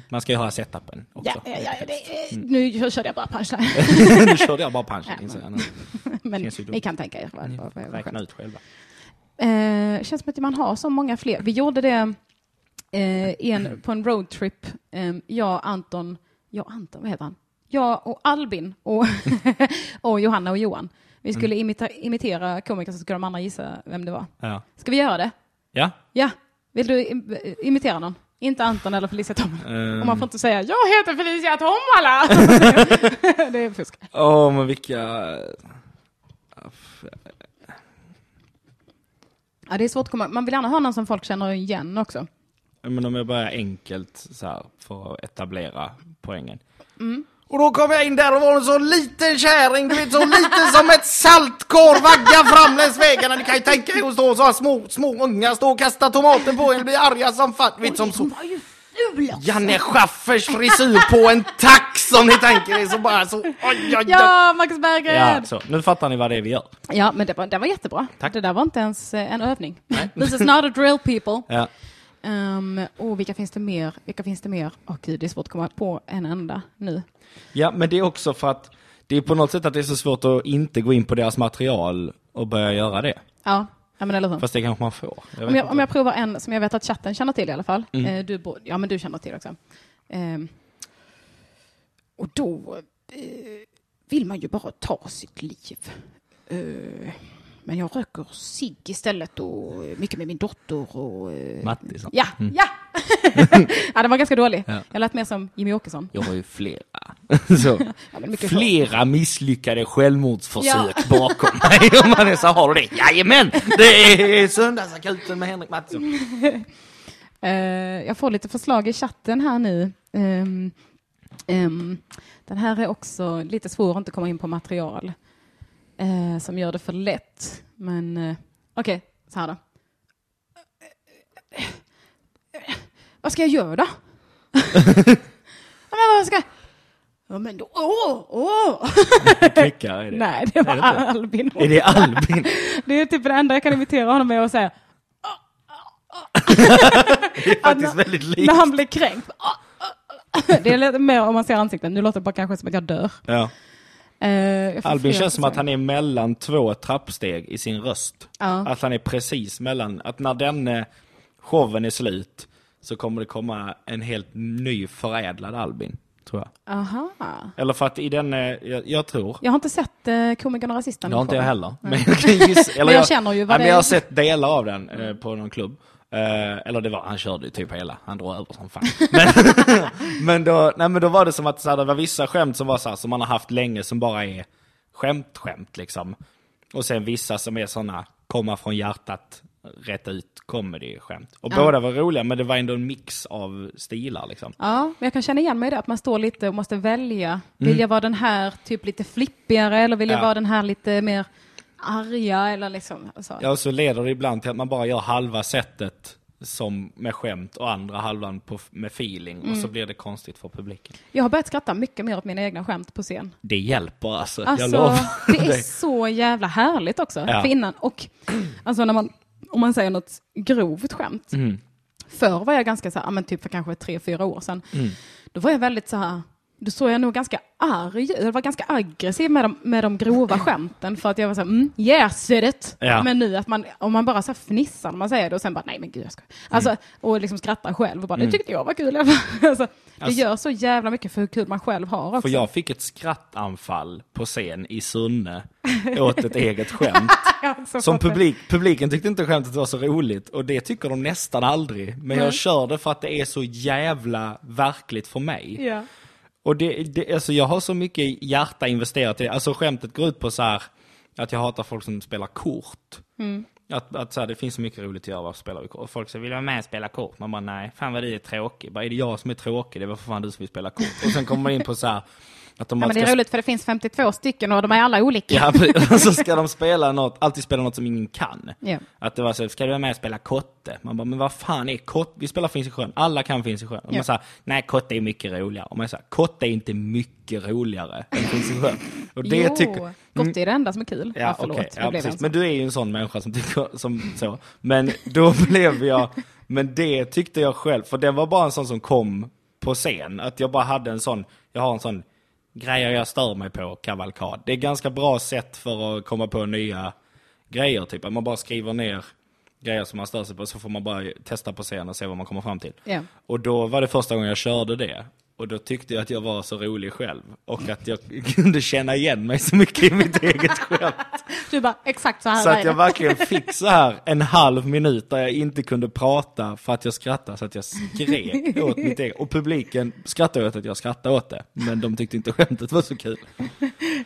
S3: Man ska ju ha setupen också.
S1: Ja, ja, det, är- Nu körde jag bara punchline.
S3: nu körde jag bara jag
S1: men- ni kan tänka er vad, vad,
S3: får
S1: vad, vad
S3: Räkna ut själva.
S1: Eh, känns som att man har så många fler. Vi gjorde det eh, en, på en roadtrip. Eh, jag, Anton, jag, Anton, vad heter han? Jag och Albin och, och Johanna och Johan. Vi skulle imita, imitera komiker så skulle de andra gissa vem det var.
S3: Ja.
S1: Ska vi göra det?
S3: Ja.
S1: Ja. Vill du im- imitera någon? Inte Anton eller Felicia Tomala.
S3: Ehm.
S1: Och man får inte säga jag heter Felicia Tomala. det är fusk.
S3: Åh, men vilka...
S1: Ja, det är svårt att komma. Man vill gärna ha någon som folk känner igen också.
S3: Men om jag börjar enkelt så här för att etablera poängen.
S1: Mm.
S3: Och då kom jag in där och var en så liten kärring, du vet så liten som ett saltkorv vagga fram längs vägarna. Ni kan ju tänka er att stå så här små, små ungar stå och kasta tomaten på en och bli arga som fan. Vet som så. Janne Schaffers frisyr på en tax som ni tänker er så bara så. Oj, oj, oj.
S1: Ja, Max Berggren!
S3: Ja, så. Nu fattar ni vad det är vi gör.
S1: Ja, men det var, det var jättebra.
S3: Tack.
S1: Det där var inte ens eh, en övning. This is not a drill people.
S3: Ja.
S1: Um, och vilka finns det mer? Vilka finns det mer? Åh gud, det är svårt att komma på en enda nu.
S3: ja, men det är också för att det är på något sätt att det är så svårt att inte gå in på deras material och börja göra det.
S1: Ja, ja men eller hur?
S3: Fast det kanske man får. Jag
S1: Om jag,
S3: inte.
S1: om jag provar en som jag vet att chatten känner till i alla fall.
S3: Mm.
S1: Eh, du, ja, men du känner till också. Ehm, och då eh, vill man ju bara ta sitt liv. Men jag röker cigg istället och eh, mycket med min dotter och... eh,
S3: Mattisson.
S1: Ja, ja! ja, den var ganska dålig.
S3: Ja.
S1: Jag lät mer som Jimmy Åkesson.
S3: Jag har ju flera. så.
S1: Ja,
S3: Flera misslyckade självmordsförsök bakom mig. Om man är så har du det. Jajamän! Det är Söndagsakuten med Henrik Mattisson.
S1: Eh, jag får lite förslag i chatten här nu. Ehm, ehm, den här är också lite svår att inte komma in på material eh, som gör det för lätt. Men eh, okej, så här då. Vad ska jag göra då? ja, men vad ska Ja, men då, åh, åh!
S3: Kvickare är det.
S1: Nej, det var
S3: Är det?
S1: Albin.
S3: Är det Albin?
S1: Det är typ det enda jag kan imitera honom med och säga
S3: Det är faktiskt väldigt likt.
S1: när han blir kränkt. Det är lite mer om man ser ansikten. Nu låter det bara kanske som att jag dör.
S3: Ja.
S1: Eh,
S3: Albin känns som att han är mellan två trappsteg i sin röst.
S1: Ja.
S3: Att han är precis mellan, att när den showen är slut så kommer det komma en helt ny förädlad Albin, tror jag.
S1: Aha.
S3: Eller för att i den, jag, jag tror,
S1: Jag har inte sett eh, Komikern och Rasisten.
S3: det har inte jag heller. Men jag, eller
S1: Men jag känner ju vad
S3: ja,
S1: det
S3: men Jag
S1: är.
S3: har sett delar av den eh, på någon klubb. Eh, eller det var, han körde ju typ hela, han drog över som fan. Men, men, då, nej, men då var det som att så här, det var vissa skämt som var så här, som man har haft länge som bara är skämt-skämt liksom. Och sen vissa som är sådana, komma från hjärtat, rätt ut comedy-skämt. Och båda var roliga, men det var ändå en mix av stilar liksom.
S1: Ja, men jag kan känna igen mig i det, att man står lite och måste välja. Vill
S3: Mm.
S1: jag vara den här typ lite flippigare eller vill jag
S3: Ja.
S1: vara den här lite mer arga eller liksom så.
S3: Ja, och så leder det ibland till att man bara gör halva sättet som med skämt och andra halvan på, med feeling och
S1: Mm.
S3: så blir det konstigt för publiken.
S1: Jag har börjat skratta mycket mer åt mina egna skämt på scen.
S3: Det hjälper alltså, jag
S1: Alltså,
S3: lovar
S1: det är
S3: dig.
S1: så jävla härligt också.
S3: Ja.
S1: För innan, och alltså när man, om man säger något grovt skämt.
S3: Mm.
S1: Förr var jag ganska så här, men typ för kanske tre, fyra år sedan.
S3: Mm.
S1: Då var jag väldigt så här, då såg jag nog ganska arg, jag var ganska aggressiv med de, med de grova skämten för att jag var så här, mm, yes said it.
S3: Ja.
S1: Men nu att man, om man bara så fnissar när man säger det och sen bara, nej men gud jag ska. Alltså, och liksom skrattar själv och bara, det tyckte jag var kul. alltså, det
S3: Alltså-
S1: gör så jävla mycket för hur kul man själv har också.
S3: För jag fick ett skrattanfall på scen i Sunne åt ett eget skämt.
S1: Alltså,
S3: Som publik, publiken tyckte inte skämtet var så roligt och det tycker de nästan aldrig. Men jag kör det för att det är så jävla verkligt för mig.
S1: Ja.
S3: Och det, det, alltså jag har så mycket hjärta investerat i det. Alltså skämtet går ut på så här att jag hatar folk som spelar kort. Att, att så här, det finns så mycket roligt att göra, varför spelar vi kort? Och folk säger, vill du vara med och spela kort? Man bara, nej, fan vad du är tråkig. Bara, är det jag som är tråkig? Det var för fan du som vill spela kort. Och sen kommer man in på så här, att de
S1: Ja, men det
S3: ska
S1: är roligt för det finns 52 stycken och de är alla olika.
S3: Ja, så ska de spela något, alltid spela något som ingen kan.
S1: Ja.
S3: Att det var så, ska du vara med och spela kotte? Man bara, men vad fan är kotte? Vi spelar Finns i sjön, alla kan Finns i sjön. Och
S1: Ja.
S3: man säger, nej kotte är mycket roligare. Och man säger, kotte är inte mycket roligare än Finns i sjön. Och det
S1: jo,
S3: tycker... Mm.
S1: gott är det enda som är kul.
S3: Ja,
S1: förlåt,
S3: okej.
S1: det
S3: Ja, precis.
S1: en
S3: Men du är ju en sån människa som tycker som så. Men då blev jag, men det tyckte jag själv, för det var bara en sån som kom på scen. Att jag bara hade en sån, jag har en sån grejer jag stör mig på kavalkad. Det är ganska bra sätt för att komma på nya grejer, typ att man bara skriver ner grejer som man stör sig på, så får man bara testa på scen och se vad man kommer fram till.
S1: Ja.
S3: Och då var det första gången jag körde det. Och då tyckte jag att jag var så rolig själv. Och att jag kunde känna igen mig så mycket i mitt eget skämt.
S1: Du bara, exakt så här
S3: Så att jag verkligen fick så här en halv minut där jag inte kunde prata för att jag skrattade så att jag skrek åt mitt eget. Och publiken skrattade åt att jag skrattade åt det. Men de tyckte inte skämtet var så kul.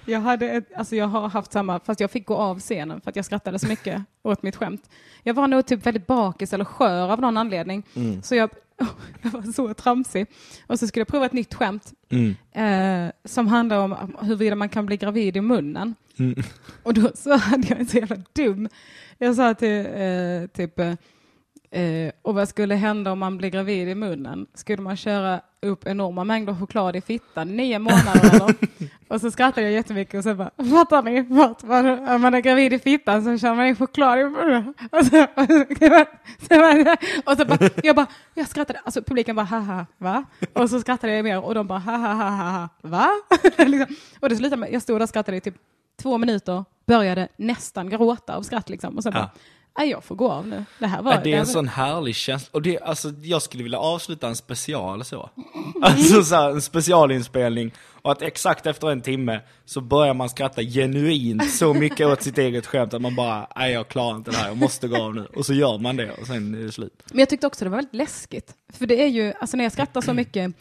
S1: Jag, hade ett, alltså jag har haft samma, fast jag fick gå av scenen för att jag skrattade så mycket åt mitt skämt. Jag var nog typ väldigt bakis eller skör av någon anledning.
S3: Mm.
S1: Så jag, jag var så tramsig. Och så skulle jag prova ett nytt skämt
S3: Mm.
S1: eh, som handlar om huruvida man kan bli gravid i munnen.
S3: Mm.
S1: Och då så hade jag en så jävla dum. Jag sa till eh, typ eh, och vad skulle hända om man blir gravid i munnen? Skulle man köra upp enorma mängder choklad i fittan nio månader eller? och så skrattade jag jättemycket och så bara, fattar ni? Vart, var, om man är gravid i fittan så kör man in choklad i munnen. Och så, och så, och så bara, jag bara, jag skrattade, alltså publiken bara, haha, va? Och så skrattade jag mer och de bara, haha, va? liksom. Och det slutade med, jag stod där och skrattade i typ två minuter, började nästan gråta av skratt liksom. Och så bara, Nej, jag får gå av nu. Det här var...
S3: Det är en
S1: var-
S3: sån härlig känsla. Och det, alltså, jag skulle vilja avsluta en special så. Alltså så här, en specialinspelning. Och att exakt efter en timme så börjar man skratta genuint så mycket åt sitt eget skämt att man bara, nej jag klarar inte det här, jag måste gå av nu. Och så gör man det och sen är det slut.
S1: Men jag tyckte också det var väldigt läskigt. För det är ju, alltså när jag skrattar så mycket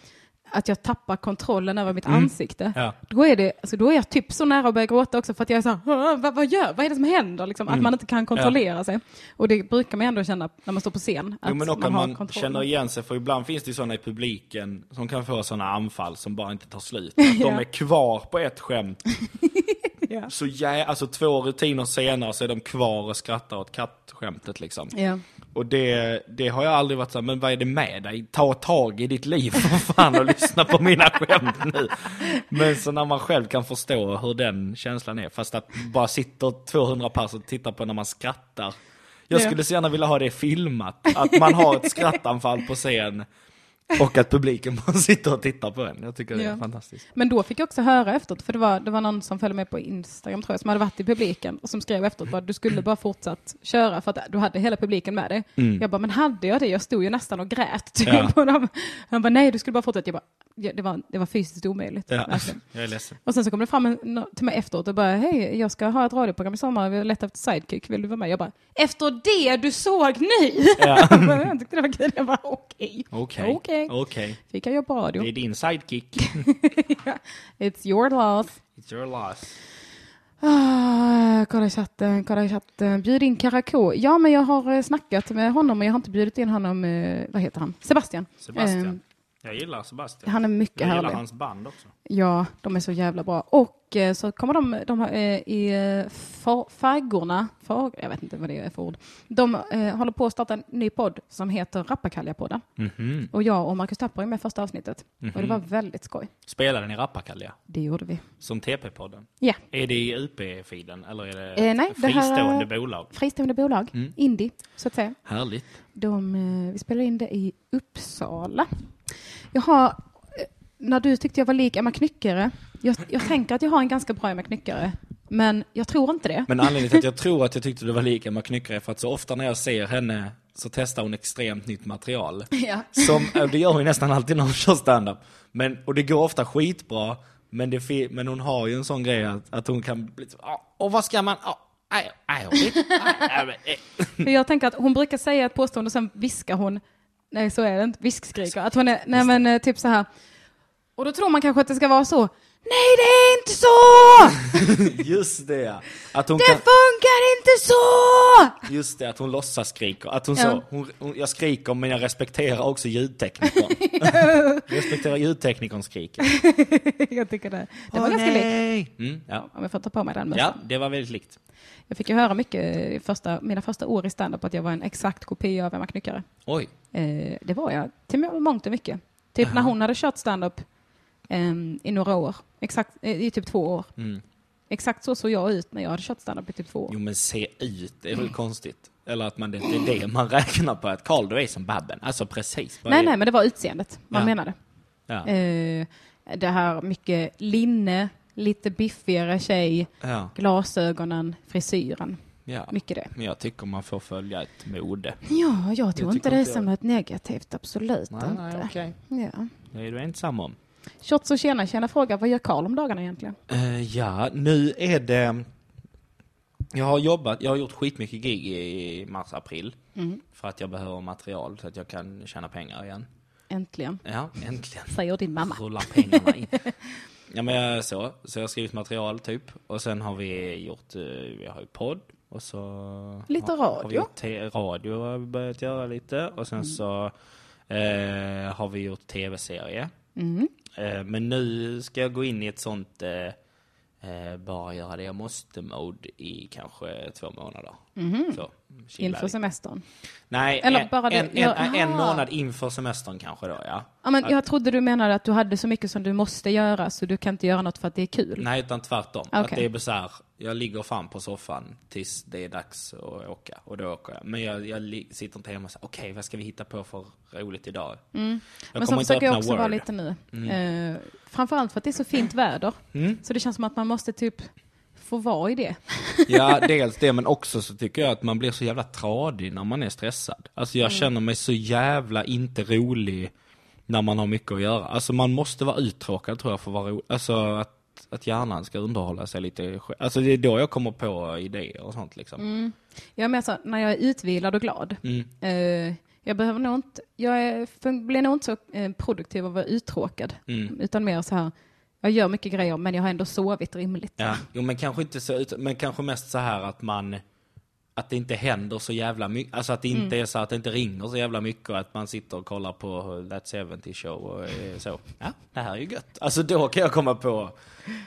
S1: att jag tappar kontrollen över mitt ansikte.
S3: Mm. Ja.
S1: Då, är det, alltså då är jag typ så nära att börja gråta också för att jag är så här, "Åh, vad, vad gör, vad är det som händer? Liksom,
S3: Mm.
S1: Att man inte kan kontrollera sig. Och det brukar man ändå känna när man står på scen. Att
S3: Jo men också
S1: man
S3: man
S1: kontroll.
S3: känner igen sig, för ibland finns det ju sådana i publiken som kan få sådana anfall som bara inte tar slut. Att de
S1: Ja.
S3: är kvar på ett skämt.
S1: Ja.
S3: Så jä- alltså två rutiner senare så är de kvar och skrattar åt kattskämtet liksom.
S1: Ja.
S3: Och det, det har jag aldrig varit så här, men vad är det med dig? Ta tag i ditt liv för fan och lyssna på mina skämt nu. Men så när man själv kan förstå hur den känslan är, fast att bara sitter 200 pers och tittar på när man skrattar. Jag
S1: Ja.
S3: skulle så gärna vilja ha det filmat, att man har ett skrattanfall på scen. Och att publiken bara sitter och tittar på en. Jag tycker det är
S1: Ja.
S3: fantastiskt.
S1: Men då fick jag också höra efteråt, för det var, det var någon som följde med på Instagram tror jag, som hade varit i publiken och som skrev efteråt bara du skulle bara fortsatt köra för att du hade hela publiken med dig. Jag bara, men hade jag det? Jag stod ju nästan och grät. Typ.
S3: Ja.
S1: Och de, han bara, nej du skulle bara fortsätta. Jag bara, det, var, det var fysiskt omöjligt.
S3: Ja.
S1: verkligen.
S3: Jag är ledsen.
S1: Och sen så kom det fram en, till mig efteråt och bara, hej, jag ska ha ett radioprogram i sommar, vi har letat efter sidekick, vill du vara med? Jag bara, efter det du såg nu?
S3: Ja.
S1: Jag tyckte det var kul. Jag bara, okej.
S3: Okej.
S1: Okej.
S3: Okej.
S1: Fick jag jobba på radio.
S3: Det är din sidekick.
S1: It's your loss.
S3: It's your loss.
S1: Ah, kolla i chatten, kolla i chatten. Bjud in Karakou. Ja, men jag har eh, snackat med honom och jag har inte bjudit in honom, eh, vad heter han? Sebastian.
S3: Sebastian.
S1: Eh,
S3: Jag gillar Sebastian.
S1: han är mycket
S3: jag gillar
S1: härlig.
S3: hans band också.
S1: Ja, de är så jävla bra. Och eh, så kommer de, de har, eh, i eh, fa- Faggorna, fag, jag vet inte vad det är för ord. De eh, håller på att starta en ny podd som heter Rappakalja-podden.
S3: Mhm.
S1: Och jag och Marcus Tapper är med första avsnittet. Och det var väldigt skoj.
S3: Spelade ni Rappakalja?
S1: Det gjorde vi.
S3: Som TP-podden?
S1: Ja,
S3: Är det i UP-feeden eller är det
S1: Eh, nej,
S3: ett
S1: det
S3: fristående bolag?
S1: fristående bolag,
S3: Mm.
S1: indie, så att säga.
S3: Härligt.
S1: De, vi spelade in det i Uppsala. Jag har, när du tyckte jag var lik Emma Knyckare, jag, jag tänker att jag har en ganska bra Emma Knyckare, men jag tror inte det.
S3: Men anledningen till att jag tror att jag tyckte det var lika med Knyckare är för att så ofta när jag ser henne så testar hon extremt nytt material.
S1: Ja.
S3: Som, eh, det gör hon ju nästan alltid när hon kör standup. Men, och det går ofta skitbra, men, det, men hon har ju en sån grej att, att hon kan bli "Ja, och vad ska man, eh."
S1: För jag tänker att hon brukar säga ett påstående och sen viskar hon, nej så är det inte, viskskriker, att hon är, nej men eh, typ så här. Och då tror man kanske att det ska vara så, nej det är inte så!
S3: Just det. Att hon
S1: Det
S3: kan,
S1: funkar inte så!
S3: just det, att hon låtsas skriker. Att hon
S1: Ja.
S3: så, hon, hon, jag skriker men jag respekterar också ljudteknikern. respekterar ljudteknikerns skrik.
S1: jag tycker det, det var ganska likt.
S3: Mm, ja.
S1: Om jag får ta på mig den mössan.
S3: ja, det var väldigt likt.
S1: Jag fick ju höra mycket i första, mina första år i standup att jag var en exakt kopia av Emma Knyckare.
S3: Oj.
S1: Eh, det var jag, till mångt och mycket. Typ när hon hade kört standup ehm, i några år, exakt, eh, i typ två år.
S3: Mm.
S1: Exakt så såg jag ut när jag hade kört standup i typ två år.
S3: Jo men se ut, det är väl konstigt? Eller att man, det, det är det man räknar på, att Karl du är som Babben. Alltså precis.
S1: nej,
S3: är-
S1: nej, men det var utseendet man
S3: Ja.
S1: menade.
S3: Ja.
S1: Eh, det här mycket linne, lite biffigare tjej,
S3: Ja,
S1: glasögonen, frisyren.
S3: ja.
S1: Mycket det.
S3: Men jag tycker man får följa ett mode.
S1: Ja, jag tror inte det
S3: inte
S1: som ett negativt, absolut
S3: Nej,
S1: inte.
S3: nej, okej.
S1: Ja.
S3: Det är du ensam om.
S1: Shots och tjena, tjena fråga, vad gör Karl om dagarna egentligen?
S3: Eh, ja, nu är det... Jag har jobbat, jag har gjort skitmycket gig i mars, april.
S1: Mm.
S3: För att jag behöver material så att jag kan tjäna pengar igen.
S1: Äntligen,
S3: Ja, äntligen.
S1: säger din mamma.
S3: Rullar pengarna in. ja men jag, så, så jag har skrivit material typ. Och sen har vi gjort, eh, vi har ju podd. Och så
S1: Lite
S3: har, Har vi
S1: radio.
S3: radio har vi börjat göra lite. Och sen så eh, har vi gjort tv-serie.
S1: Mm.
S3: Eh, men nu ska jag gå in i ett sånt eh, eh, bara göra det jag måste-mode i kanske två månader. Så, chilla
S1: Inför semestern.
S3: Nej,
S1: Eller
S3: en,
S1: bara det-
S3: en, en, en månad inför semestern kanske då, ja.
S1: Ja, men jag trodde du menade att du hade så mycket som du måste göra så du kan inte göra något för att det är kul.
S3: Nej, utan tvärtom. Att
S1: Okej.
S3: det är så här, jag ligger fram på soffan tills det är dags att åka. Och då åker jag. Men jag, jag sitter inte hemma och säger, okej, vad ska vi hitta på för roligt idag? Jag
S1: Mm. Men så försöker jag också
S3: Word.
S1: vara lite nu. Eh, framförallt för att det är så fint väder.
S3: Mm.
S1: Så det känns som att man måste typ få vara i det.
S3: Ja, dels det, men också så tycker jag att man blir så jävla tradig när man är stressad. Alltså jag känner mig så jävla inte rolig när man har mycket att göra. Alltså man måste vara uttråkad tror jag för att vara rolig. Alltså att, att hjärnan ska underhålla sig lite. Alltså det är då jag kommer på idéer och sånt liksom.
S1: Jag är mer så när jag är utvilad och glad.
S3: Mm.
S1: Eh, jag behöver nog inte, jag är, blir nog inte så eh, produktiv av att vara uttråkad.
S3: Mm.
S1: Utan mer så här, jag gör mycket grejer men jag har ändå sovit rimligt.
S3: Ja, jo men kanske inte så, ut- men kanske mest så här att man att det inte händer så jävla mycket, alltså att det inte är så att det inte ringer så jävla mycket och att man sitter och kollar på That 70 Show och är så, ja, det här är ju gött. Alltså då kan jag komma på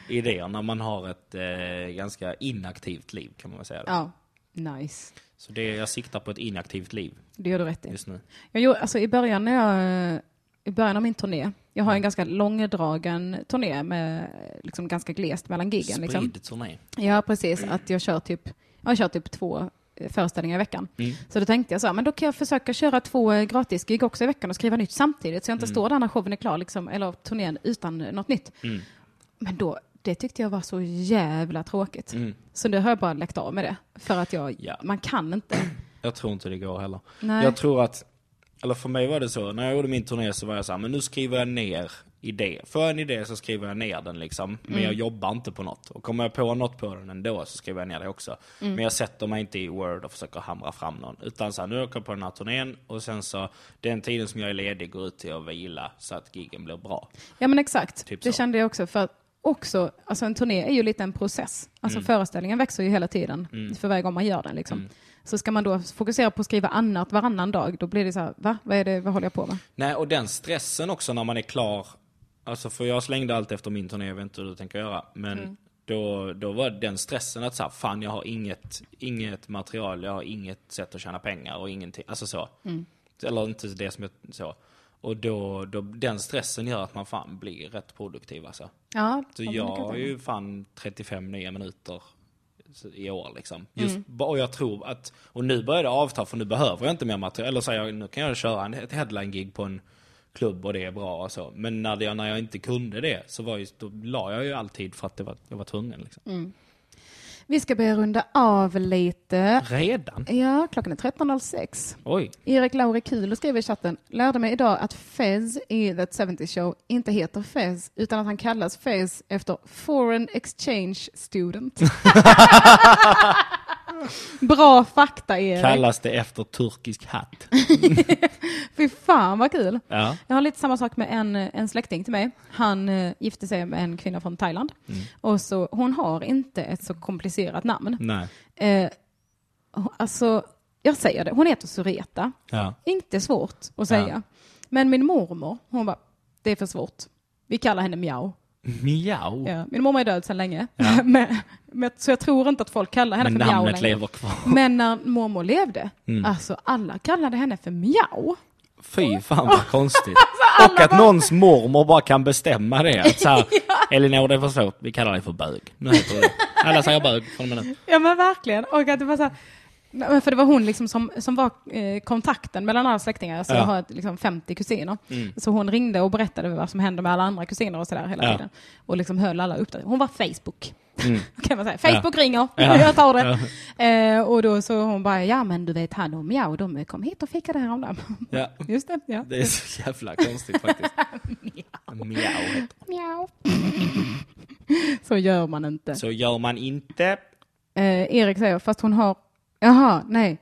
S3: idéer när man har ett eh, ganska inaktivt liv kan man väl säga. Då.
S1: Ja, nice.
S3: Så det, jag siktar på ett inaktivt liv
S1: Det gör du rätt i.
S3: just nu.
S1: Jag gjorde, alltså i början när jag, i början av min turné, jag har en ganska långdragen turné med liksom ganska glest mellan giggen. Liksom.
S3: Spridd turné.
S1: Ja, precis. Att jag kör typ, jag kör typ två eh, föreställningar i veckan.
S3: Mm.
S1: Så då tänkte jag så här, men då kan jag försöka köra två eh, gratisgig också i veckan och skriva nytt samtidigt så jag
S3: Mm.
S1: inte står där när showen är klar, liksom, eller turnén utan något nytt.
S3: Mm.
S1: Men då, det tyckte jag var så jävla tråkigt.
S3: Mm.
S1: Så nu har jag bara läckt av med det. För att jag,
S3: Ja.
S1: man kan inte.
S3: Jag tror inte det går heller.
S1: Nej.
S3: Jag tror att, eller för mig var det så, när jag gjorde min turné så var jag så här, men nu skriver jag ner idé. Får jag en idé så skriver jag ner den liksom. Men jag jobbar inte på något. Och kommer jag på något på den ändå så skriver jag ner det också. Men jag sätter mig inte i Word och försöker hamra fram någon. Utan så här, nu åker jag på den här turnén och sen så, den tiden som jag är ledig går ut till att vila så att giggen blir bra.
S1: Ja men exakt,
S3: Typ
S1: det
S3: så.
S1: kände jag också. För också, alltså en turné är ju lite en process. Alltså föreställningen växer ju hela tiden för varje gång man gör den. Liksom. Så ska man då fokusera på att skriva annat varannan dag, då blir det så här, va? Vad, är det, vad håller jag på med?
S3: Nej, och den stressen också när man är klar. Alltså för jag slängde allt efter min turné, jag vet inte hur du tänker göra. Men då, då var den stressen att säga, fan jag har inget, inget material, jag har inget sätt att tjäna pengar och ingenting. Alltså så. Eller inte det som jag, så. Och då, då, den stressen gör att man fan blir rätt produktiv alltså.
S1: Ja,
S3: Så jag har ju fan 35 nya minuter i år liksom.
S1: Mm.
S3: Just, Och jag tror att, och nu börjar det avta för nu behöver jag inte mer material. Eller så jag, nu kan jag köra en, ett headline-gig på en klubb och det är bra och så. Men när, det, när jag inte kunde det så var ju, då la jag ju alltid för att det var, jag var tvungen liksom.
S1: Mm. Vi ska börja runda av lite.
S3: Redan?
S1: Ja, klockan är 13.06.
S3: Oj.
S1: Erik Lauri Kulo skriver i chatten, lärde mig idag att Fez i The 70 Show inte heter Fez, utan att han kallas Fez efter Foreign Exchange Student. Bra fakta, Erik.
S3: Kallas det efter turkisk hatt?
S1: Fy fan vad kul.
S3: Ja.
S1: Jag har lite samma sak med en, en släkting till mig. Han eh, gifte sig med en kvinna från Thailand.
S3: Mm.
S1: Och så, hon har inte ett så komplicerat namn.
S3: Nej.
S1: Eh, alltså, jag säger det, hon heter Sureta.
S3: Ja.
S1: Inte svårt att säga. Men min mormor, hon bara, det är för svårt. Vi kallar henne Miao.
S3: Miau.
S1: Ja, min mormor är död sedan länge.
S3: Ja.
S1: men, men, så jag tror inte att folk kallar henne
S3: Men
S1: för
S3: namnet
S1: längre.
S3: lever kvar.
S1: Men när mormor levde,
S3: Mm.
S1: alltså alla kallade henne för Miao.
S3: Fy fan vad konstigt. och att någons mormor bara kan bestämma det. Att så här, Elinor det är för svårt, vi kallar dig för bög. Nu heter du. Alla säger bög från och med nu.
S1: Ja men verkligen. Och att det var så här, Nej, för det var hon liksom som, som var eh, kontakten mellan alla släktingar. Så
S3: Ja.
S1: jag har ett, liksom 50 kusiner.
S3: Mm.
S1: Så hon ringde och berättade vad som hände med alla andra kusiner och sådär hela
S3: Ja.
S1: tiden. Och liksom höll alla uppdaterade. Hon var Facebook.
S3: Mm.
S1: Kan man säga. Facebook ringer,
S3: Ja.
S1: jag tar det. Eh, och då så hon bara, ja men du vet han och Miao, de kom hit och fikade häromdagen.
S3: Ja.
S1: Just det, ja.
S3: Det är så jävla konstigt faktiskt.
S1: Miao. så gör man inte.
S3: Så gör man inte.
S1: Eh, Erik säger, fast hon har, jaha, nej.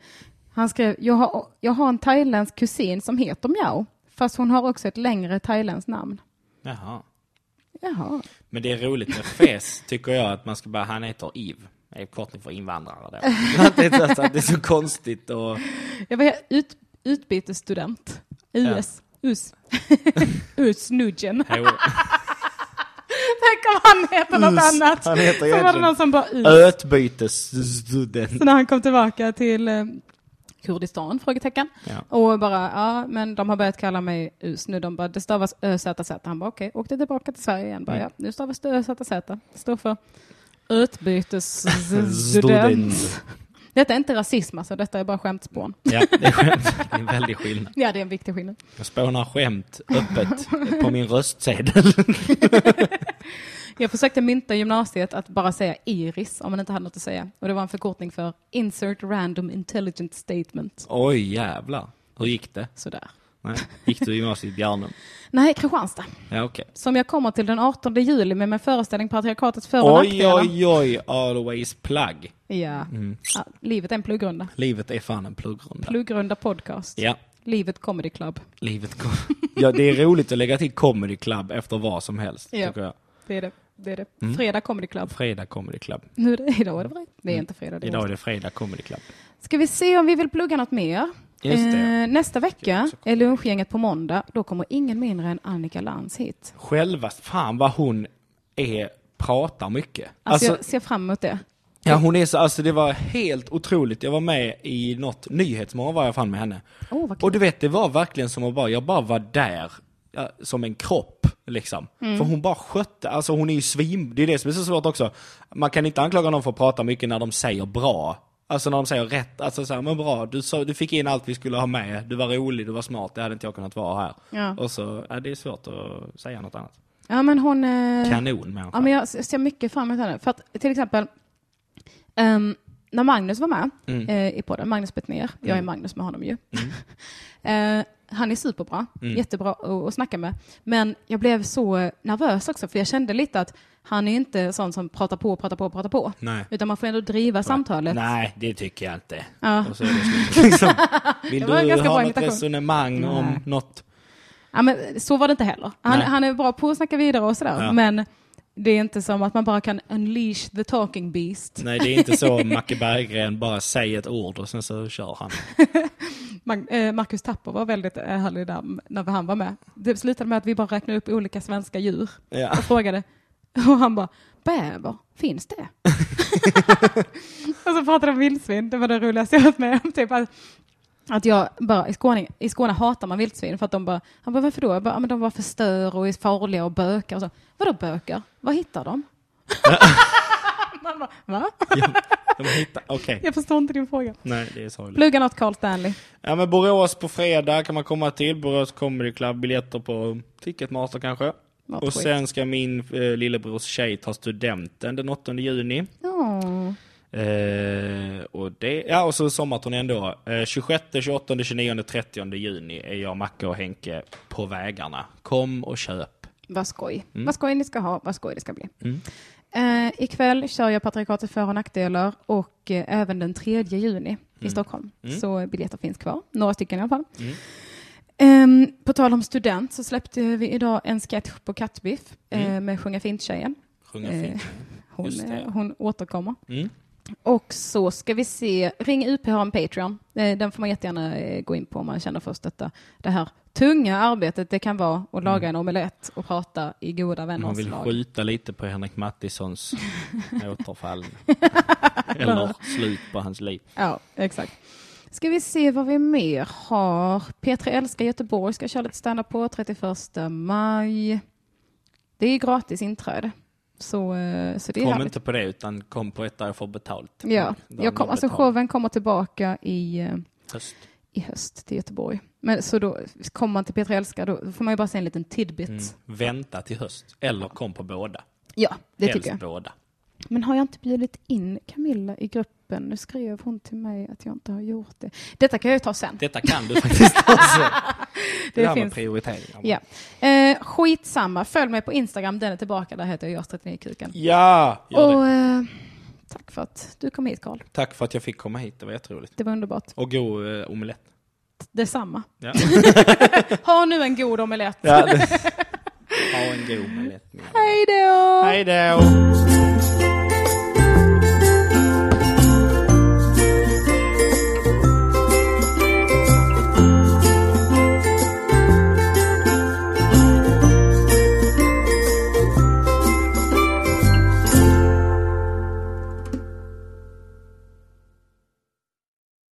S1: Han skrev, jag har, jag har en thailändsk kusin som heter Miao, fast hon har också ett längre thailändskt namn.
S3: Jaha.
S1: Jaha.
S3: Men det är roligt med fes, tycker jag, att man ska bara, han heter Iv. Det är kortning för invandrare då. Det, är så, det är så konstigt och...
S1: Jag var ut, utbytesstudent. US. US. US Nugent. Tänk om han heter något
S3: US.
S1: annat.
S3: Han heter
S1: Så var det någon som bara US.
S3: Ötbytesstudent.
S1: Så när han kom tillbaka till eh, Kurdistan? Frågetecken.
S3: Ja.
S1: Och bara, ja, men de har börjat kalla mig US nu. De bara, det stavas ÖZZ. Han bara, okej, åkte tillbaka till Sverige igen. Bara,
S3: Mm.
S1: ja, nu stavas det ÖZZ. Det står för utbytesstudent. Detta är inte rasism alltså, detta är bara skämtspån.
S3: Ja, det är skämt. Det är en väldig skillnad.
S1: Ja, det är en viktig skillnad.
S3: Jag spånar skämt öppet på min röstsedel.
S1: Jag försökte mynta gymnasiet att bara säga iris om man inte hade något att säga. Och det var en förkortning för insert random intelligent statement.
S3: Oj, jävlar. Hur gick det?
S1: Sådär.
S3: Nej. Gick du gymnasiet i Bjärnum?
S1: Nej, Kristianstad.
S3: Ja, okej.
S1: Som jag kommer till den 18 juli med min föreställning Patriarkatets för och
S3: Oj, oj, oj. Always plug.
S1: Ja. ja. Livet är en pluggrunda.
S3: Livet är fan en pluggrunda.
S1: Pluggrunda podcast.
S3: Ja,
S1: Livet Comedy Club.
S3: livet går. Ja, det är roligt att lägga till comedy club efter vad som helst,
S1: Ja.
S3: tycker jag.
S1: Det är det. Det är det.
S3: Mm.
S1: Fredag Comedy Club.
S3: Fredag comedy club.
S1: Nu idag är det fredag. Det är inte fredag. Det
S3: Idag är det fredag comedy club.
S1: Ska vi se om vi vill plugga något mer? Eh, nästa vecka är lunchgänget på måndag. Då kommer ingen mindre än Annika Lantz hit.
S3: Självast, fan vad hon är, pratar mycket.
S1: Alltså,
S3: Alltså,
S1: jag ser fram emot det.
S3: ja, hon är så, alltså det var helt otroligt. Jag var med i något nyhetsmorgon var jag fan med henne.
S1: Kul.
S3: Och du vet, det var verkligen som att bara, jag bara var där, ja, som en kropp, liksom.
S1: Mm.
S3: För hon bara skötte, alltså hon är ju svim, det är det som är så svårt också. Man kan inte anklaga någon för att prata mycket när de säger bra. Alltså när de säger rätt, alltså så här, men bra, du, sa, du fick in allt vi skulle ha med, du var rolig, du var smart, det hade inte jag kunnat vara här.
S1: Ja.
S3: Och så, ja, det är svårt att säga något annat.
S1: Ja, men hon... eh,
S3: Kanon människa.
S1: Ja, men jag ser mycket fram emot henne. För att till exempel, ehm, när Magnus var med
S3: Mm.
S1: eh, i podden, Magnus Bettner, jag är Magnus med honom ju. eh, han är superbra,
S3: Mm.
S1: jättebra att, att snacka med. Men jag blev så nervös också, för jag kände lite att han är inte sån som pratar på, pratar på, pratar på.
S3: Nej.
S1: Utan man får ändå driva samtalet.
S3: Nej, det tycker jag inte.
S1: Ja.
S3: Och så är det slut. liksom. Vill
S1: Det
S3: du ha något resonemang om
S1: Nej.
S3: något?
S1: Ja, men så var det inte heller. Han,
S3: Nej.
S1: han är bra på att snacka vidare och sådär.
S3: Ja.
S1: Men det är inte som att man bara kan unleash the talking beast.
S3: Nej, det är inte så Macke Berggren bara säger ett ord och sen så kör han.
S1: Eh, Marcus Tapper var väldigt eh, härlig där när han var med. Det slutade med att vi bara räknade upp olika svenska djur
S3: Ja.
S1: och frågade. Och han bara, bäver, finns det? och så pratade de vildsvin, det var det roligaste jag varit med om. Typ att, att jag bara, i Skåne, i Skåne hatar man vildsvin för att de bara, han bara varför då? Jag bara, "Ja, men de bara förstör och är farliga och bökar och så. Vadå bökar? Vad hittar de? Man bara, va?
S3: De hittar, okej.
S1: Jag förstår inte din fråga.
S3: Nej, det är sorgligt.
S1: Plugga något Carl Stanley.
S3: Ja men Borås på fredag kan man komma till. Borås Comedy Club, biljetter på Ticketmaster kanske.
S1: Vad
S3: och
S1: skit.
S3: sen ska min eh, lillebrors tjej ta studenten den 8 juni. Eh, och det, ja och så sommarturnén då. Eh, 26, 28, 29, 30 juni är jag, Macke och Henke på vägarna. Kom och köp.
S1: Vad skoj.
S3: Mm.
S1: Vad skoj ni ska ha, vad skoj det ska bli. Eh, ikväll kör jag patriarkatet för och nackdelar och eh, även den 3 juni i Stockholm. Så biljetter finns kvar, några stycken i alla fall. Ehm, på tal om student så släppte vi idag en sketch på Kattbiff eh, med Sjunga fint-tjejen.
S3: Sjunga
S1: Eh,
S3: fint.
S1: Hon, eh, hon återkommer.
S3: Mm.
S1: Och så ska vi se, Ring UP har en Patreon. Den får man jättegärna gå in på om man känner för att stötta det här tunga arbetet det kan vara att laga en omelett och prata i goda
S3: Man
S1: vänners
S3: vill
S1: lag.
S3: skjuta lite på Henrik Mattissons återfall. Eller slut på hans liv.
S1: Ja, exakt. Ska vi se vad vi mer har. P3 Älskar Göteborg ska köra lite standup på 31 maj. Det är gratis inträde. Så, eh, så det är
S3: Kom
S1: härligt.
S3: inte på det utan kom på ett där jag får betalt.
S1: Ja, jag kom, alltså
S3: betalar.
S1: showen kommer tillbaka i, eh,
S3: Höst.
S1: i höst till Göteborg. Men så då kommer man till P3 Älskar, då får man ju bara se en liten tidbit.
S3: Mm. Vänta till höst. Eller kom på båda.
S1: Ja, det
S3: Helst
S1: tycker jag.
S3: båda.
S1: Men har jag inte bjudit in Camilla i gruppen? Nu skrev hon till mig att jag inte har gjort det. Detta kan jag ju ta sen.
S3: Detta kan du faktiskt också. Det,
S1: Det
S3: här
S1: finns-
S3: med prioriteringar.
S1: Ja. Eh, skitsamma, följ mig på Instagram, den är tillbaka, där heter jag Görs39kuken.
S3: Ja, gör det.
S1: Och eh, tack för att du kom hit Karl.
S3: Tack för att jag fick komma hit, det var jätteroligt.
S1: Det var underbart.
S3: Och god eh, omelett.
S1: Detsamma.
S3: Ja.
S1: Ha nu en god omelett.
S3: ja det... Ha en god omelett.
S1: Hej då!
S3: Hej då!